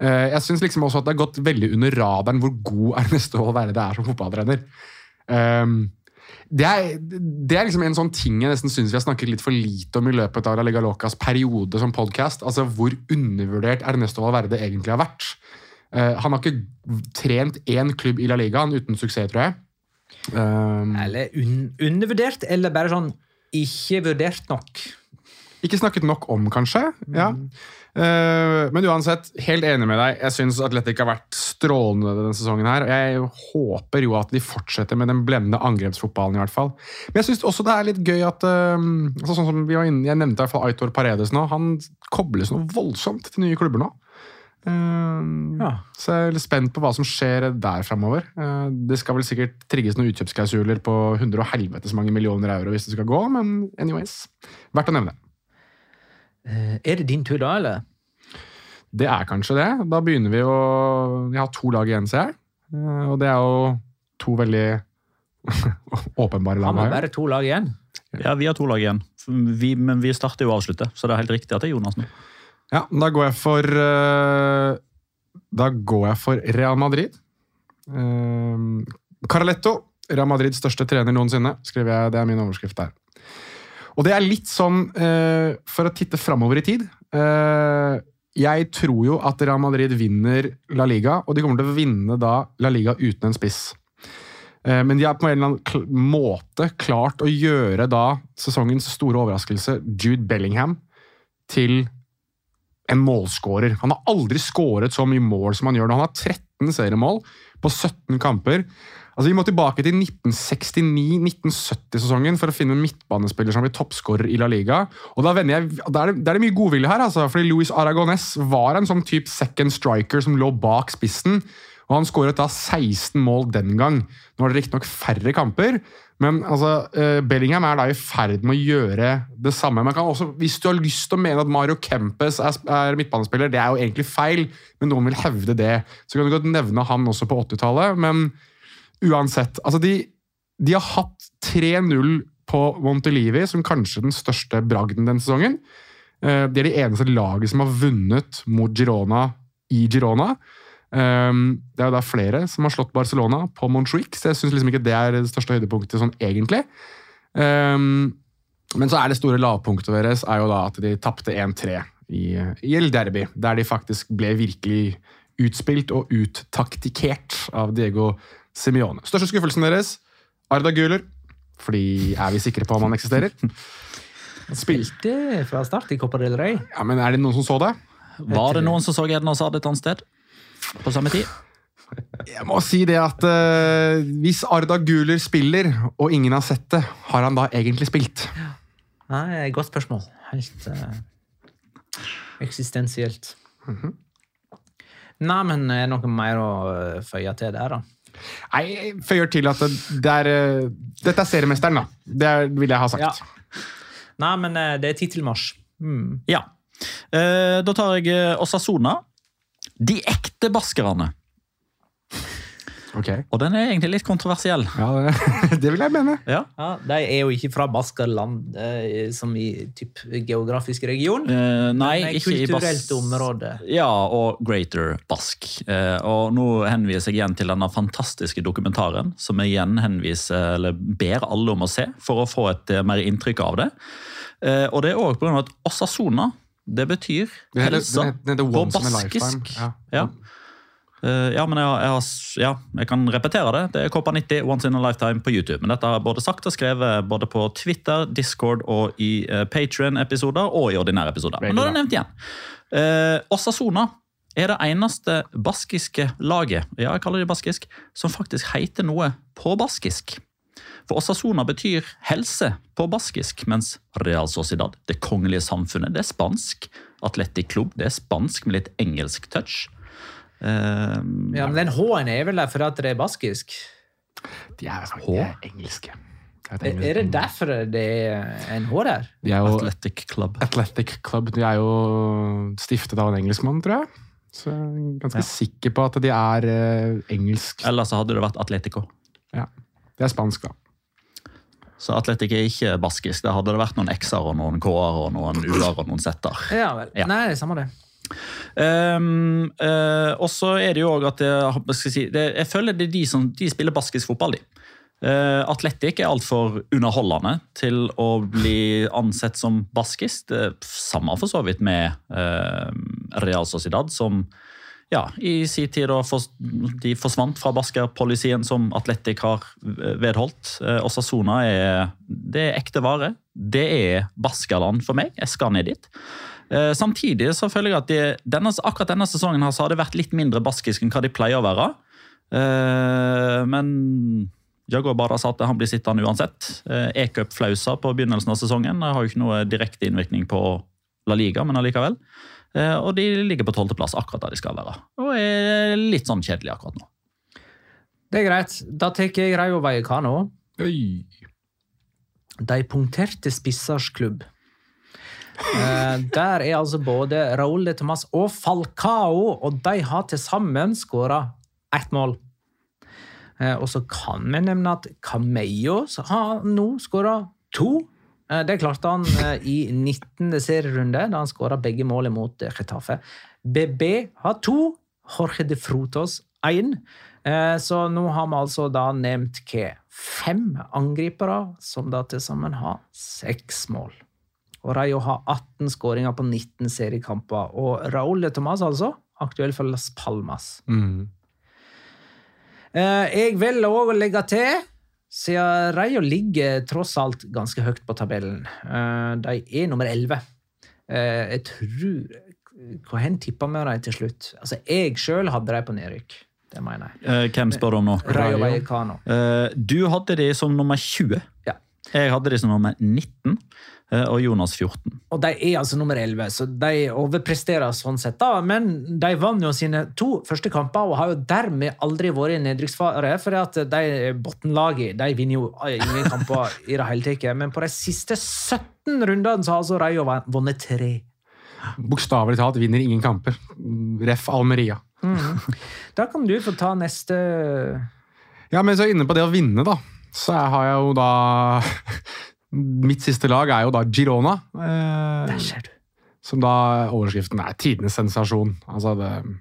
Eh, Jeg syns liksom også at det har gått veldig under radaren hvor god [laughs] Ernesto Valverde er som fotballtrener. Um, det er, det er liksom en sånn ting jeg nesten syns vi har snakket litt for lite om i løpet av La Liga Locas periode som podkast. Altså hvor undervurdert Ernesto Valverde egentlig har vært. Eh, han har ikke trent én klubb i La Ligaen uten suksess, tror jeg. Um, Eller un undervurdert, eller bare sånn ikke vurdert nok. Ikke snakket nok om, kanskje. ja. Eh, men uansett, helt enig med deg. Jeg syns Atletic har vært strålende denne sesongen. her, og Jeg håper jo at de fortsetter med den blendende angrepsfotballen. i hvert fall. Men jeg syns også det er litt gøy at uh, altså sånn som vi var inne, Jeg nevnte i hvert fall Aitor Paredes nå. Han kobles noe voldsomt til nye klubber nå. Eh, Ja. Så jeg er litt spent på hva som skjer der framover. Uh, det skal vel sikkert trigges noen utkjøpsklausuler på 100 og helvetes mange millioner euro hvis det skal gå, men anyways. Verdt å nevne. Uh, Er det din tur da, eller? Det er kanskje det. Da begynner vi å Jeg har to lag igjen, ser jeg. Uh, Og det er jo to veldig [laughs] åpenbare Har lag. vi her. bare to lag igjen? Ja, vi har to lag igjen. Vi, men vi starter jo å avslutte, så det er helt riktig at det er Jonas nå. Ja, da går jeg for eh, Da går jeg for Real Madrid. Uh, Carletto, Real Madrids største trener noensinne, skriver jeg. Det er min overskrift der. Og det er litt sånn eh, for å titte framover i tid. Eh, jeg tror jo at Real Madrid vinner La Liga, og de kommer til å vinne da La Liga uten en spiss. Eh, Men de har på en eller annen måte klart å gjøre da sesongens store overraskelse, Jude Bellingham, til en målskårer. Han har aldri skåret så mye mål som han gjør nå. Han har 13 seriemål på 17 kamper. Altså, Vi må tilbake til 1969-1970-sesongen for å finne en midtbanespiller som blir toppskårer i La Liga. Og Da, jeg, da er det, da er det mye godvilje her, altså, fordi Luis Aragones var en sånn type second striker som lå bak spissen. Og Han skåret da 16 mål den gang. Nå er det riktignok færre kamper, men altså, eh, Bellingham er da i ferd med å gjøre det samme. Man kan også, Hvis du har lyst til å mene at Mario Kempes er, er midtbanespiller, det er jo egentlig feil, men noen vil hevde det. Så kan du godt nevne han også på 80-tallet, men uansett. altså de, de har hatt 3-0 på Montelivi, som kanskje den største bragden den sesongen. Eh, De er det eneste laget som har vunnet mot Girona i Girona. Um, det er jo da flere som har slått Barcelona på Montjuic, så jeg syns liksom ikke det er det største høydepunktet sånn egentlig. Um, men så er det store lavpunktet deres er jo da at de tapte 1-3 i, i El Derby, der de faktisk ble virkelig utspilt og uttaktikert av Diego Simione. Største skuffelsen deres, Arda Guler. fordi er vi sikre på om han eksisterer? Spilte fra start i Copa del Rey. Ja, men Er det noen som så det? Var det noen som så Edna Sard et annet sted? På samme tid? Jeg må si det at uh, hvis Arda Guler spiller, og ingen har sett det, har han da egentlig spilt? Nei, Godt spørsmål. Helt uh, eksistensielt. Nei, men er det noe mer å eh, føye til der, da? Nei, jeg føyer til at det, det er uh, Dette er seriemesteren, da. Det er, vil jeg ha sagt. Ja. Nei, men det er tittelmarsj. Mm. Ja. Eh, da tar jeg Osasona. De ekte baskerne. Ok. Og den er egentlig litt kontroversiell. Ja, det, [laughs] det vil jeg mene. Ja. Ja, de er jo ikke fra Baskerland, eh, som i typ geografisk region. Eh, nei, men ikke i kulturelt område. Ja, og Greater Bask. Eh, og nå henviser jeg igjen til denne fantastiske dokumentaren, som jeg igjen henviser, eller ber alle om å se, for å få et eh, mer inntrykk av det. Eh, og det er òg pga. at Osasona, det betyr Det det, det, heter på baskisk. Ja. Ja. Uh, ja, men jeg, jeg, har, ja, jeg kan repetere det. Det er Copa 90 Once in a Lifetime på YouTube. Men dette har jeg både sagt og skrevet både på Twitter, Discord og i uh, Patrion-episoder og i ordinære episoder. Men nå er det nevnt igjen. Uh, Osasona er det eneste baskiske laget ja, jeg kaller det baskisk, som faktisk heter noe på baskisk. For Osasona betyr helse på baskisk, mens Real Sociedad, det kongelige samfunnet, det er spansk. Atletic Club, det er spansk med litt engelsk touch. Um, Ja, men den H-en er vel der for at det er baskisk? De er faktisk H? de er engelske. Er er det derfor det er en H der? De er jo Athletic Club. Athletic Club. De er jo stiftet av en engelskmann, tror jeg. Så jeg er ganske sikker på at de er uh, engelsk. Eller så hadde det vært Atletico. Ja. Det er spansk, da. Så Atletic er ikke baskisk. Det hadde det vært noen X-er og noen K-er og noen U-er og noen Z-er. Ja vel. Ja. Nei, samme det. Um, uh, og så er det jo òg at jeg, si, det, jeg føler det er de som de spiller baskisk fotball. de. Uh, Atletic er altfor underholdende til å bli ansett som baskisk. Det samme for så vidt med uh, Real Sociedad, som ja, i sin tid da for, de forsvant fra baskerpolicyen som Atletic har vedholdt. Eh, Osasona er, det er ekte vare. Det er Baskerland for meg. Jeg skal ned dit. Eh, Samtidig så føler jeg at de, denne, akkurat denne sesongen her så har det vært litt mindre baskisk enn hva de pleier å være. Eh, Men Jago Bada sa at han blir sittende uansett. Eh, E-cup-flausa på begynnelsen av sesongen det har jo ikke noe direkte innvirkning på La Liga, men allikevel. Eh, Og de ligger på tolvteplass, akkurat der de skal være. Og er litt sånn kjedelig akkurat nå. Det er greit. Da tar jeg Rayo Vallecano. Oi. De punkterte spissers klubb. Eh, der er altså både Raúl de Tomàs og Falcao, og de har til sammen skåra ett mål. Eh, og så kan vi nevne at Cameo har nå skåra to. Eh, det klarte han eh, i 19. serierunde, da han skåra begge målene mot eh, Getafe. BB har to. Jorge de Frutos én. Så nå har vi altså da nevnt hva? Fem angripere, som da til sammen har seks mål. Og Rayo har 18 skåringer på 19 seriekamper. Og Raúl de Tomàs, altså, aktuell for Las Palmas. Mm. Jeg velger òg å legge til, siden Rayo ligger tross alt ganske høyt på tabellen. Eh, De er nummer 11. Eh, Jeg tror Hvor hen tippa vi dem til slutt? Altså, Jeg sjøl hadde dem på nedrykk. Det mener jeg. Eh, Hvem spør du om nå? Rayo. Vallecano. Du hadde de som nummer 20. Ja. Jeg hadde de som nummer 19, eh, og Jonas 14. Og de er altså nummer 11, så de overpresterer sånn sett. da, Men de vant jo sine to første kamper og har jo dermed aldri vært i nedrykksfare. For at de bunnlaget de vinner jo ingen kamper [laughs] i det hele tatt. Men på de siste 17 rundene så har altså Rayo vunnet tre. Bokstavelig talt vinner ingen kamper. Ref. Almeria. Da kan du få ta neste Ja, men så inne på det å vinne, da. Så har jeg jo da Mitt siste lag er jo da Girona. Eh, Der ser du. som da overskriften er 'tidenes sensasjon'. Altså det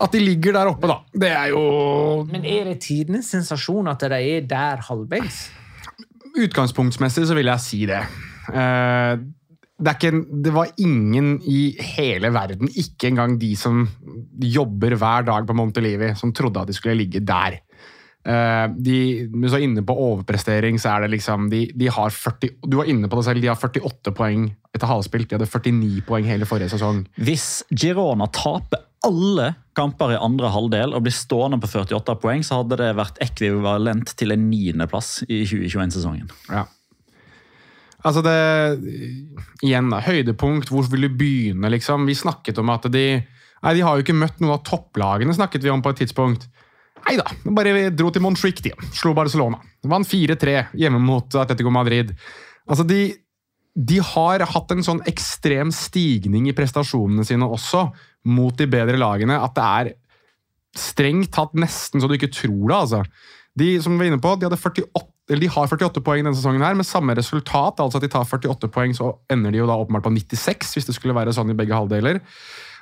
At de ligger der oppe, da. Det er jo Men er det tidenes sensasjon at de er der halvveis? Utgangspunktsmessig så vil jeg si det. Eh, det, ikke, det var ingen i hele verden, ikke engang de som jobber hver dag på Montelivi, som trodde at de skulle ligge der. Eh, hvis du er inne på overprestering, så er det liksom de, de har 40, Du var inne på det selv, de har 48 poeng etter halvspilt. De hadde 49 poeng hele forrige sesong. Hvis Girona taper alle kamper i andre halvdel og blir stående på 48 poeng, så hadde det vært ekvivalent til en niendeplass i 2021-sesongen. Ja. Altså det Igjen, da. Høydepunkt. Hvor vil du begynne, liksom? Vi snakket om at de Nei, de har jo ikke møtt noen av topplagene, snakket vi om på et tidspunkt. Nei da, bare dro til Montjuic, de. Slo Barcelona. Vant 4-3 hjemme mot Atletico Madrid. Altså, de, de har hatt en sånn ekstrem stigning i prestasjonene sine også, mot de bedre lagene, at det er strengt tatt nesten så du ikke tror det. altså. De som vi var inne på, de, hadde 48, eller de har 48 poeng denne sesongen her, med samme resultat. altså at De tar 48 poeng, så ender de jo da åpenbart på 96, hvis det skulle være sånn i begge halvdeler.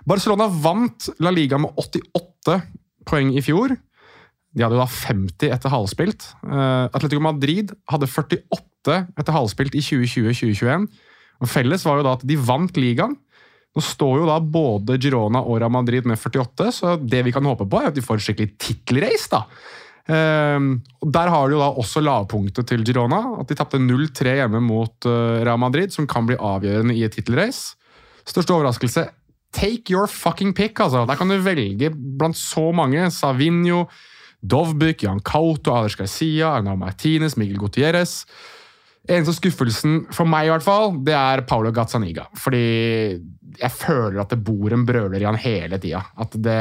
Barcelona vant La Liga med 88 poeng i fjor. De hadde jo da 50 etter halvspilt. Uh, Atletico Madrid hadde 48 etter halvspilt i 2020-2021. Og Felles var jo da at de vant ligaen. Nå står jo da både Girona og Real Madrid med 48, så det vi kan håpe på, er at de får et skikkelig tittelrace. da. Uh, der har du jo da også lavpunktet til Girona. At de tapte 0-3 hjemme mot uh, Real Madrid, som kan bli avgjørende i et tittelrace. Største overraskelse Take your fucking pick, altså. Der kan du velge blant så mange. Savinho, Dovbyk, Jan Cauto, Alex Garcia, Arnau Martinez, Miguel Gutierrez. Eneste skuffelsen, for meg i hvert fall, det er Paulo Gazzaniga. Fordi jeg føler at det bor en brøler i han hele tida. At det,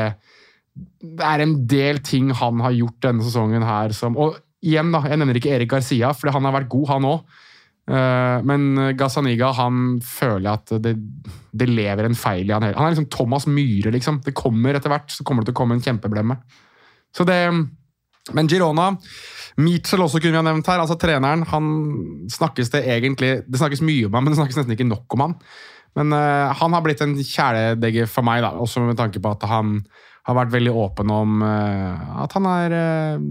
det, er en del ting han har gjort denne sesongen her som Og igjen, da, jeg nevner ikke Erik Garcia, for han har vært god, han òg. Eh, men Gazzaniga han føler at det, det, lever en feil i han. hele. Han er liksom Thomas Myhre, liksom. Det kommer etter hvert så kommer det til å komme en kjempeblemme. Så det, Men Girona Mitchell også kunne vi ha nevnt her. altså Treneren han snakkes det egentlig Det snakkes mye om ham, men det snakkes nesten ikke nok om ham. Men uh, han har blitt en kjæledegge for meg, da, også med tanke på at han har vært veldig åpen om uh, at han har uh,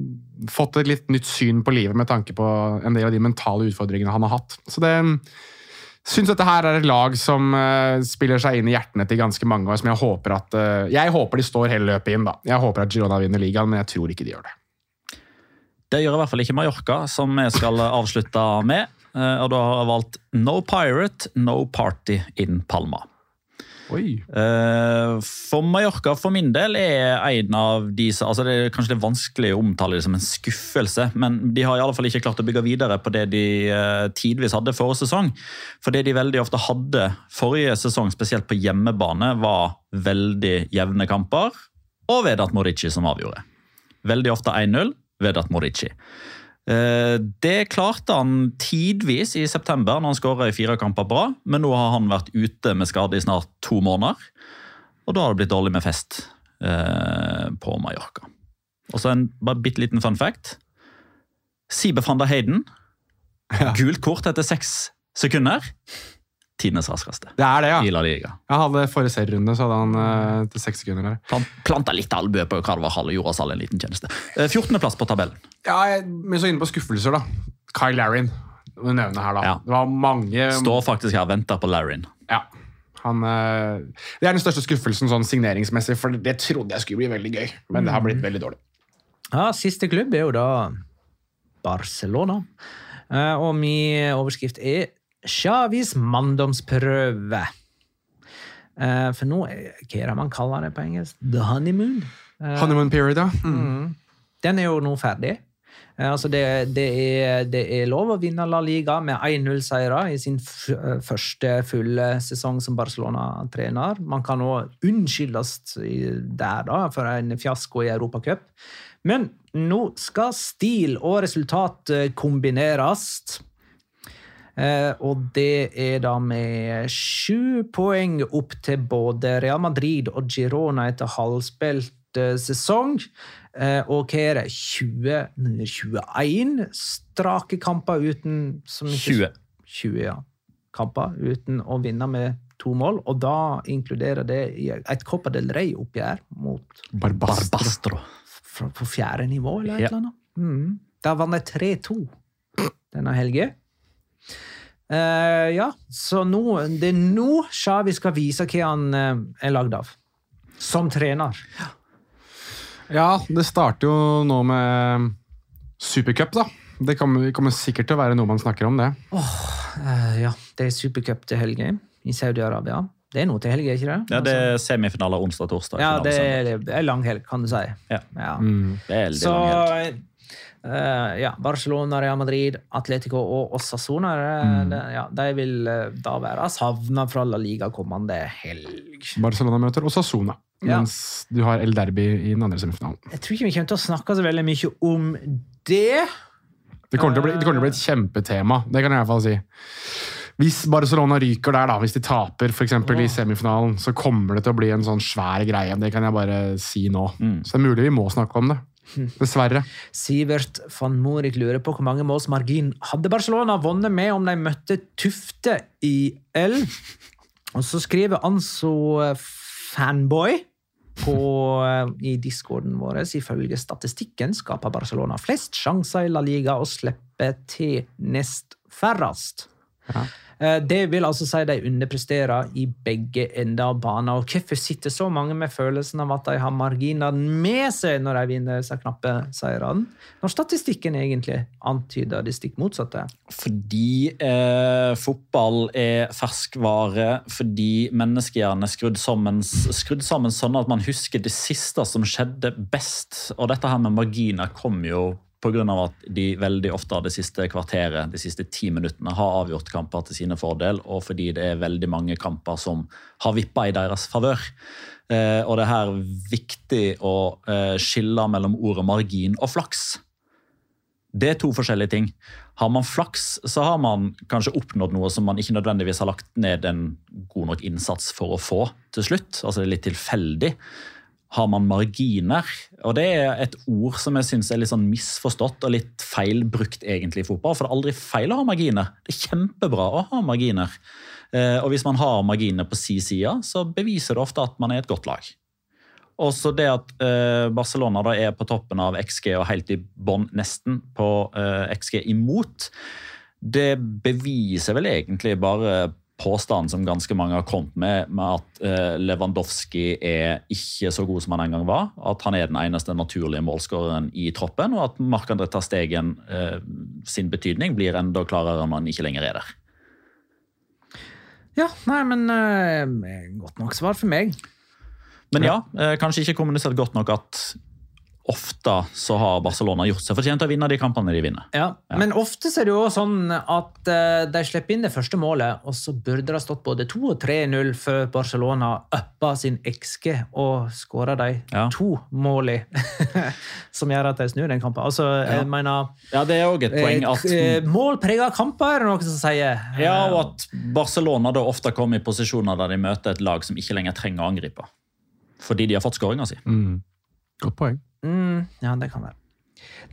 fått et litt nytt syn på livet med tanke på en del av de mentale utfordringene han har hatt. Så det syns dette her er et lag som uh, spiller seg inn i hjertene til ganske mange. og som Jeg håper at uh, jeg håper de står hele løpet inn. da. Jeg håper at Girona vinner ligaen, men jeg tror ikke de gjør det. Det gjør i hvert fall ikke Mallorca, som vi skal [laughs] avslutte med. Uh, og da har jeg valgt No Pirate, No Party in Palma. Uh, for Mallorca for min del er en av de altså Det er kanskje det er vanskelig å omtale det som en skuffelse, men de har i alle fall ikke klart å bygge videre på det de uh, tidvis hadde forrige sesong. For det de veldig ofte hadde forrige sesong, spesielt på hjemmebane, var veldig jevne kamper og Vedat Morici som avgjorde. Veldig ofte 1-0 Vedat Morici. Eh, det klarte han tidvis i september, når han skåra i fire kamper bra. Men nå har han vært ute med skade i snart to måneder. Og da har det blitt dårlig med fest eh, på Mallorca. Og så en bare bitte liten fun fact. Sibe van der Heiden. Gult kort etter seks sekunder tidenes raskeste. Det er det, ja. I La Liga. Jeg hadde Forrige serierunde så hadde han uh, til seks sekunder. der. Plant, planta litt albue på Carvajal og gjorde oss alle en liten tjeneste. Uh, eh, 14.-plass på tabellen. Ja, jeg, Men så inne på skuffelser, da. Kyle Larrin. Du nevner her da. Ja. Det var mange Står faktisk her og venter på Larrin. Ja. Han, uh, det er den største skuffelsen sånn signeringsmessig, for det trodde jeg skulle bli veldig gøy. Men det har blitt veldig dårlig. Ja, Siste klubb er jo da Barcelona. og min overskrift er Xavis manndomsprøve. Uh, for nå Hva er det man kaller det på engelsk? The honeymoon? Uh, honeymoon period, ja. Mm. Mm. Den er jo nå ferdig. Uh, altså det, det, er, det, er, lov å vinne La Liga med 1-0-seire i sin første fulle sesong som Barcelona-trener. Man kan òg unnskyldes der da, for en fiasko i Europacup. Men nå skal stil og resultat kombineres. Eh, og det er da med sju poeng opp til både Real Madrid og Girona etter halvspilt eh, sesong. Eh, og hva er det? 20, 21 strake kamper uten 20. 20 ja, kamper uten å vinne med to mål. Og da inkluderer det et Copa del Rey-oppgjør mot Barbastro. Barbastro. På fjerde nivå, eller et eller annet. Mm. Da vant de 3-2 denne helgen. Uh, ja, så nå, det er nå Xavi skal vise hva han uh, er lagd av. Som trener. Ja, det starter jo nå med supercup, da. Det kommer, kommer, sikkert til å være noe man snakker om, det. Oh, uh, ja, det er supercup til helgen i Saudi-Arabia. Det er noe til helga, ikke det? Ja, Det er semifinaler onsdag-torsdag. Ja, det er, det er lang helg, kan du si. Ja. ja. Mm. Veldig så, lang helg. Uh, ja, Barcelona, Real Madrid, Atletico og Osasona mm. det, ja, de vil uh, da være savna fra La Liga kommende helg. Barcelona møter Osasona, ja. mens du har El Derby i den andre semifinalen. Jeg tror ikke vi kommer til å snakke så veldig mye om det. Det kommer, til å bli, det kommer til å bli et kjempetema, det kan jeg i hvert fall si. Hvis Barcelona ryker der, da, hvis de taper for eksempel, i semifinalen, så kommer det til å bli en sånn svær greie. Det kan jeg bare si nå. Så det er mulig vi må snakke om det. [laughs] Dessverre. Sivert van Morik lurer på hvor mange måls margin hadde Barcelona vunnet med om de møtte Tufte i L. Og så skriver Anso eh, Fanboy på, eh, i discorden vår ifølge statistikken skaper Barcelona flest sjanser i La Liga og slipper til nest færrest. Eh, Det vil altså si de underpresterer i begge ender av banen. Og hvorfor sitter så mange med følelsen av at de har marginene med seg når de vinner disse knappe seirene, når statistikken egentlig antyder det stikk motsatte? Fordi eh, fotball er ferskvare, fordi menneskehjernen er skrudd sammen, skrudd sammen sånn at man husker det siste som skjedde best. Og dette her med marginer kom jo pga. at de veldig ofte det siste kvarteret, de siste ti minuttene, har avgjort kamper til sine fordel, og fordi det er veldig mange kamper som har vippa i deres favør. Eh, og det er her viktig å eh, skille mellom ordet margin og flaks. Det er to forskjellige ting. Har man flaks, så har man kanskje oppnådd noe som man ikke nødvendigvis har lagt ned en god nok innsats for å få til slutt. Altså det er litt tilfeldig. Har man marginer, og det er et ord som jeg synes er litt sånn misforstått og litt feil brukt egentlig i fotball, for det er aldri feil å ha marginer. Det er kjempebra å ha marginer. Eh, Og hvis man har marginer på si side, så beviser det ofte at man er et godt lag. Også det at eh, Barcelona da er på toppen av XG og helt i bånn nesten på eh, XG imot, det beviser vel egentlig bare påstanden som ganske mange har kommet med, med at eh, Lewandowski er ikke så god som han en gang var. At han er den eneste naturlige målskåreren i troppen, og at Marc-André Ter Stegen eh, sin betydning blir enda klarere når han ikke lenger er der. Ja, nei, men uh, godt nok svar for meg. Men ja, kanskje ikke kommunisert godt nok at ofte så har Barcelona gjort seg fortjent til å vinne de kampene de vinner. Ja, Men ofte så er det jo sånn at eh, de slipper inn det første målet, og så burde det ha stått både 2 og 3-0 før Barcelona uppa sin XG og skåra de Ja. to målene [laughs] som gjør at de snur den kampen. Altså, jeg mener Ja, Det er òg et poeng at eh, Mål preger kamper, er det noen som sier. Ja, og at Barcelona da ofte kommer i posisjoner der de møter et lag som ikke lenger trenger å angripe. Fordi de har fått skåringa si. Godt poeng. Mm, ja, det kan være.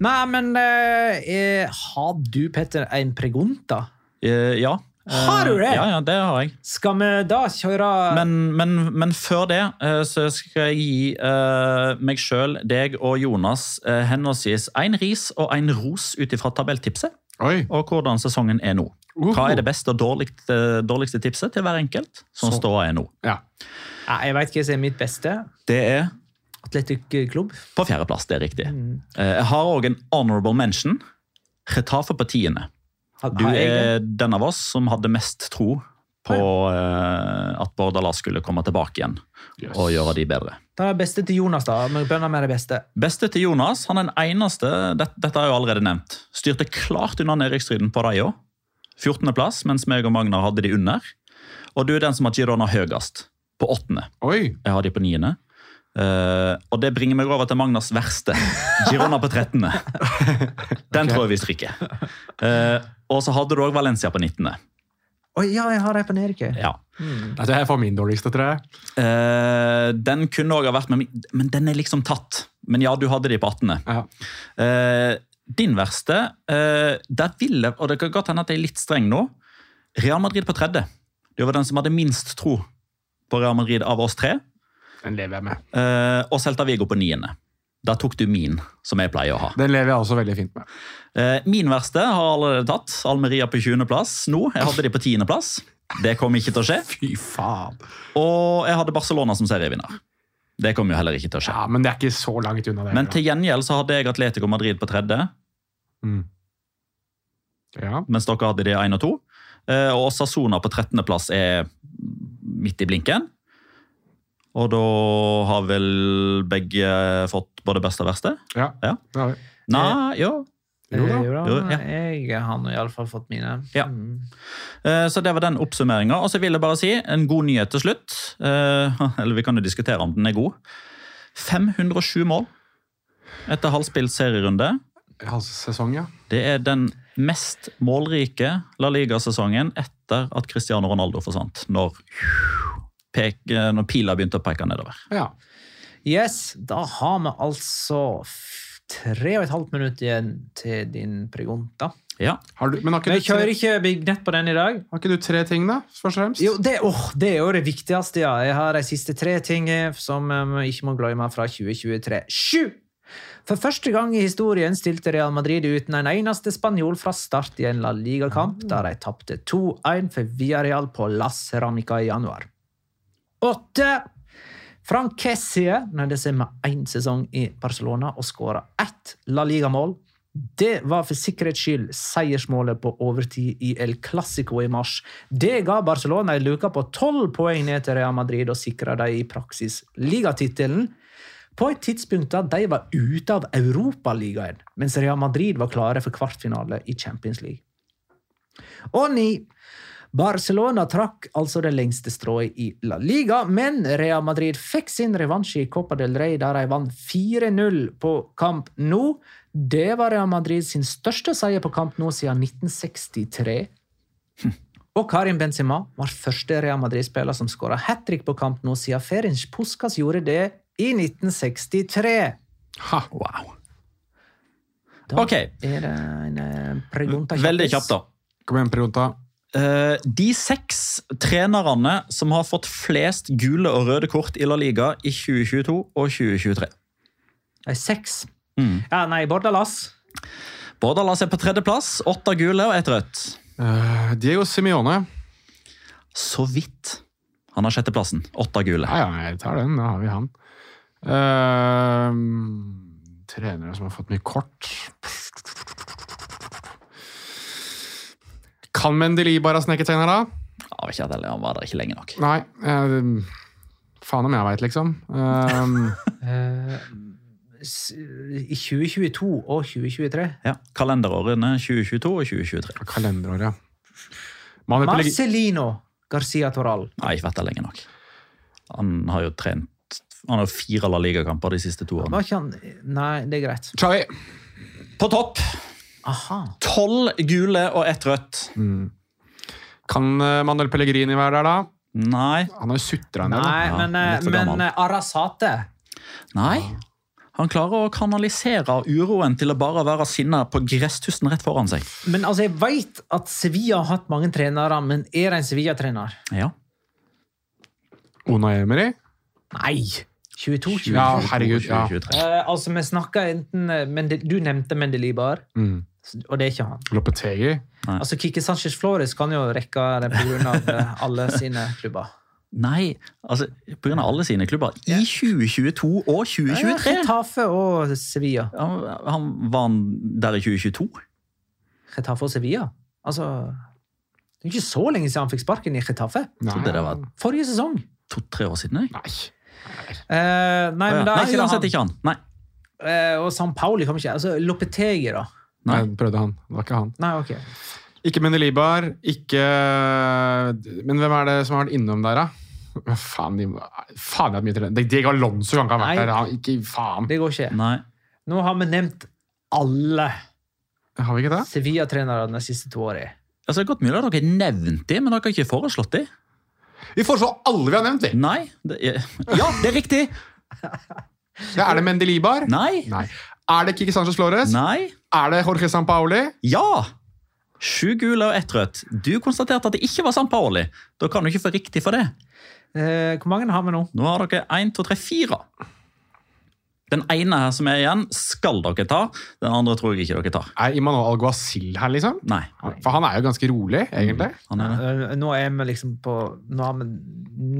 Nei, men eh, eh, har du, Petter, en pregunta? Eh, ja. Har du det? Ja, ja, det har jeg. Skal vi da kjøre Men, men, men før det eh, så skal jeg gi eh, meg sjøl, deg og Jonas eh, henholdsvis én ris og én ros ut ifra tabelltipset, Oi. og hvordan sesongen er nå. Hva er det beste og dårligste, dårligste tipset til hver enkelt? som Så. ståa er nå. Ja. Ja, jeg veit hva som er mitt beste. Det er Atletic Klubb. på fjerdeplass, det er riktig. Mm. Jeg har òg en honorable mention. Retafe på tiende. Du er den av oss som hadde mest tro på eh, at Bordalas skulle komme tilbake igjen Yes. og gjøre de bedre. Da er det beste til Jonas, da. Men bønner med det beste. Beste til Jonas. Han er den eneste dette, dette er jo allerede nevnt. Styrte klart unna nedrykksstriden på dem òg. 14.-plass, mens meg og Magnar hadde de under. Og du er den som har Girona høyest, på åttende. Jeg har de på niende. Eh, og det bringer meg over til Magnas verste. Girona på 13. Den tror jeg vi stryker. Uh, og så hadde du òg Valencia på 19. Oh, ja, jeg har dem på nedrykket. Ja. Jeg tror jeg får min dårligste, tror jeg. Uh, den kunne òg ha vært med, men den er liksom tatt. Men ja, du hadde de på 18. Ja. Eh, din verste eh, der ville, Og det kan godt hende at jeg er litt streng nå. Real Madrid på tredje. Du var den som hadde minst tro på Real Madrid av oss tre. Den lever jeg med. Uh, og Celta Vigo på niende. Da tok du min, som jeg pleier å ha. Den lever jeg også veldig fint med. Uh, min verste har allerede tatt. Almeria på 20.-plass nå. Jeg hadde de på 10.-plass. Det kom ikke til å skje. [laughs] Fy faen. Og jeg hadde Barcelona som serievinner. Det kom jo heller ikke til å skje. Ja, Men det er ikke så langt unna det. Men til gjengjeld så hadde jeg Atletico Madrid på tredje, Mm. Ja. mens dere hadde de 1 og 2. Eh, Og Sassona på 13.-plass er midt i blinken. Og da har vel begge fått både beste og verste? Ja. Ja. vi. Nei, jo. Jo da. Eh, Jo da, Jo, ja. Jeg har iallfall fått mine. Ja. Mm. Eh, Så det var den oppsummeringa. Og så vil jeg bare si en god nyhet til slutt. Eh, [laughs] Eller vi kan jo diskutere om den er god. 507 mål etter halvspilt serierunde. Halvsesong, ja. Det er den mest målrike La Liga-sesongen etter at Cristiano Ronaldo forsvant. Når, pek, når pila begynte å peke nedover. Ja. Yes, da har vi altså tre og et halvt minutt igjen til din pregunta. Ja. Har du, men har ikke, Vi du kjører ikke Big Net på den i dag. har ikke du tre ting, da? Først og fremst? Jo, det, oh, det er jo det viktigste, ja. Jeg har de siste tre tingene som um, ikke må glemme fra 2023. Sju! For første gang i historien stilte Real Madrid uten en eneste spanjol fra start i en La Liga-kamp, der de tapte 2-1 for Villarreal på Las Ceramica i januar. Åtte! Frank Kessie nøyde med én sesong i Barcelona og skåra ett La Liga-mål. Det var for sikkerhets skyld seiersmålet på overtid i El Clásico i mars. Det ga Barcelona en luke på tolv poeng ned til Real Madrid og sikra dem i praksis ligatittelen. På et tidspunkt da de var ute av Europaligaen, mens Real Madrid var klare for kvartfinale i Champions League. Og ni. Barcelona trakk altså det lengste strået i La Liga, men Real Madrid fikk sin revansj i Copa del Rey, der de vant 4-0 på Camp Nou. Det var Real Madrid sin største seier på Camp Nou siden 1963. Og Karim Benzema var første Real Madrid-spiller som skåra hat trick på Camp Nou siden Ferenc Puskas gjorde det i 1963. Ha. Wow. Da Ok. er det en pregunta pregunta Veldig kjapt, da. Kom igjen, Pregunta. Eh, de seks trenerne som har fått flest gule og røde kort i La Liga i 2022 og 2023. Det er seks. Mm. Ja, nei, Bordalas. Bordalas er på tredjeplass. Åtte gule og ett rødt. Uh, Diego Simione. Så vidt. Han har sjetteplassen. Åtte gule. Ja, ja, jeg tar den. Da har vi han. Uh, trenere som har fått mye kort. Kan Mendeli bare ha sneket seg inn her, da? vet ikke at Han var der ikke lenge nok. Nei. eh, faen om jeg veit, liksom. [laughs] Eh, I 2022 og 2023. Ja, Kalenderårene 2022 og 2023. kalenderår, ja. Marcelino Garcia Toral. Nei, ikke vært der lenge nok. Han har jo trent Han har fire La Liga-kamper de siste to årene. Var ikke han Nei, det er greit. Xavi. På topp! Aha. Tolv gule og ett rødt. Kan eh, Manuel Pellegrini være der, da? Nei. Han har jo sutra en del. Nei, Ja, men, eh, men eh, Arasate Nei. Han klarer å kanalisere uroen til å bare være sinna på gresstusten rett foran seg. Men altså, jeg veit at Sevilla har hatt mange trenere, men er det en Sevilla-trener? Ja. Ona Emery? Nei! 22 Ja, herregud. Ja. 2023. Eh, altså, vi snakka enten eh, Mende, Du nevnte Mendelibar, Mm. Og det er ikke han. Lopetegi? Altså, Kiki Sanchez Flores kan jo rekke det pga. alle sine klubber. Nei, altså pga. alle sine klubber. I 2022 og 2023! Getafe og Sevilla. Han, han Var han der i 2022? Getafe og Sevilla? Altså Det er ikke så lenge siden han fikk sparken i var Forrige sesong. to-tre år siden. jeg. Nei. Eh, nei, men da er Nei, ikke uansett han. ikke han. Nei. Eh, og San Pauli kommer ikke Altså, Lopetegi, da. Nei. Jeg prøvde han. Det var ikke han. Nei, ok. Ikke Mendelibar, ikke Men hvem er det som har vært innom der, da? Faen, de, faen, jeg har mye trener. Diego Alonso kan ikke ha vært Nei. der. Han, ikke faen. Det går ikke. Nei. Nå har vi nevnt alle Har vi ikke det? Sevilla-trenere de siste to årene. Altså, det er godt mulig at dere har nevnt dem, men dere har ikke foreslått dem. Vi foreslår alle vi har nevnt, vi! Nei. Det er, ja, det er riktig! Ja, er det Mendelibar? Nei. Nei. Er det Kiki Sanchez Flores? Nei. Er det Jorge Sampaoli? Ja! Sju gule og ett rødt. Du konstaterte at det ikke var San Paoli. Da kan du ikke få riktig for det. Eh, hvor mange har vi nå? Nå har dere én, to, tre, fire. Den ene her som er igjen, skal dere ta. Den andre tror jeg ikke dere tar. Er Imanol Alguacil her, liksom? Nei. For han er jo ganske rolig, egentlig. Han er det. Eh, Nå er vi liksom på Nå har vi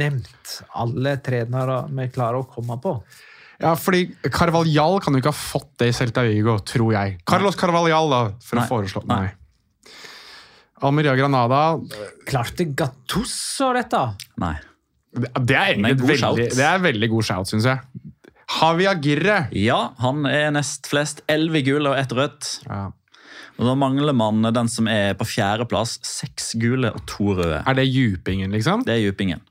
nevnt alle trenere vi klarer å komme på. Ja, fordi Carvalhall kan jo ikke ha fått det i Celta Vigo, tror jeg. Carlos Carvalhall, da, for Nei. å foreslå Nei. Nei. Almeria Granada Klarte Gattusso dette? Nei. Det er egentlig et veldig, det er veldig god shout, syns jeg. Javi Agirre. Ja, han er nest flest. Elleve gule og ett rødt. Ja. Og Da mangler man den som er på fjerdeplass. Seks gule og to røde. Er det Djupingen, liksom? Det er Djupingen.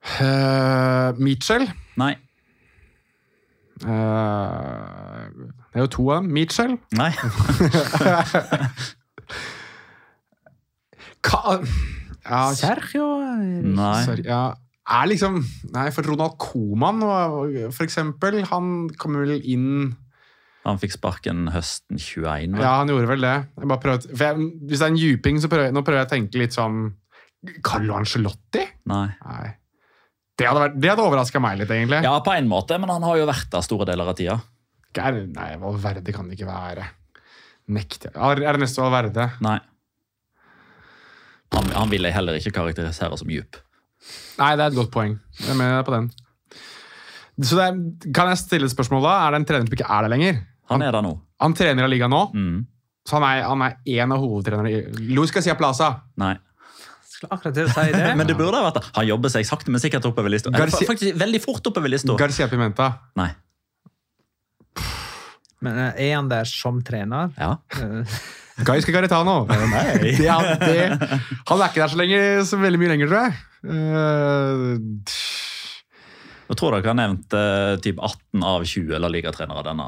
Uh, Mitchell. Nei. Uh, det er jo to av dem. Mitchell. Nei. [laughs] Ka ja, Sergio Nei. sorry, ja. Er liksom Nei, for Ronald Coman, for eksempel, han kom vel inn Han fikk sparken høsten 21. vel? Ja, han gjorde vel det. For jeg, hvis det er en djuping, så prøver jeg, nå prøver jeg å tenke litt sånn Carlo Angelotti? Nei. Nei. Det hadde, vært- det hadde overraska meg litt, egentlig. Ja, på en måte, men han har jo vært der store deler av tida. Geir, nei, Valverde kan det ikke være. Nekter Er det neste Valverde? Nei. Han, han vil jeg heller ikke karakterisere som djup. Nei, det er et godt poeng. Jeg er med på den. Så er, Kan jeg stille et spørsmål da? Er det en trener som ikke er der lenger? Han er der nå. Han trener i ligaen nå, Mm. så han er, han er en av hovedtrenerne i Luis Garcia Plaza. Nei. Skulle akkurat til å si det. [laughs] Men det burde ha vært det. Han jobber seg sakte, men sikkert oppover lista. Garcia- Faktisk veldig fort oppover lista. Garcia Pimenta. Nei. Men eh, er han der som trener? Ja. Eh, Gaisca Garitano. [laughs] Nei. Det, er- det, han er ikke der så, lenge, så veldig mye lenger, tror jeg. Eh, Jeg tror dere har nevnt uh, typ 18 av 20 La Liga-trenere denne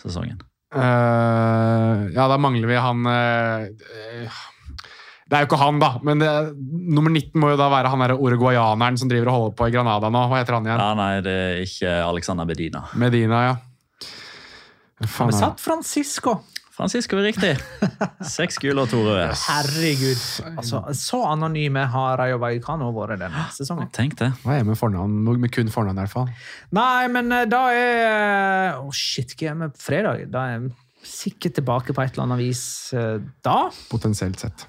sesongen. Uh, ja, da mangler vi han eh, Det er jo ikke han, da. Men det, nummer 19 må jo da være han der uruguayaneren som driver og holder på i Granada nå. Hva heter han igjen? Ja, nei, det er ikke Alexander Medina. Medina, ja. Faen, vi satt Francisco? Francisco er riktig. Seks gule og to røde. Herregud. Altså, så anonyme har Rayo Vallecano vært denne sesongen. Tenk det. Hva er med fornavn? Med kun fornavn, i hvert fall. Nei, men eh, da er Å, shit, hva er med fredag? Da er jeg sikkert tilbake på et eller annet vis eh, da. Potensielt sett.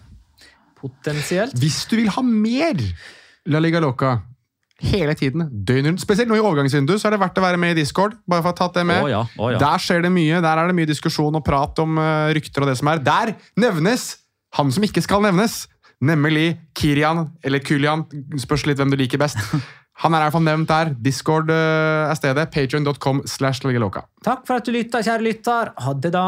Potensielt. Hvis du vil ha mer La Liga Loca hele tiden, døgnet rundt, spesielt nå i overgangsvinduet, så er det verdt å være med i Discord. bare for å ha tatt det med. Oh ja, oh ja. Der skjer det mye. Der er det mye diskusjon og prat om uh, rykter og det som er. Der nevnes han som ikke skal nevnes, nemlig Kirian, eller Kulian, spørs litt hvem du liker best. [laughs] Han er i hvert fall nevnt der. Discord uh, er stedet. Patreon.com slash. Takk for at du lytta, kjære lytter. Ha det, da.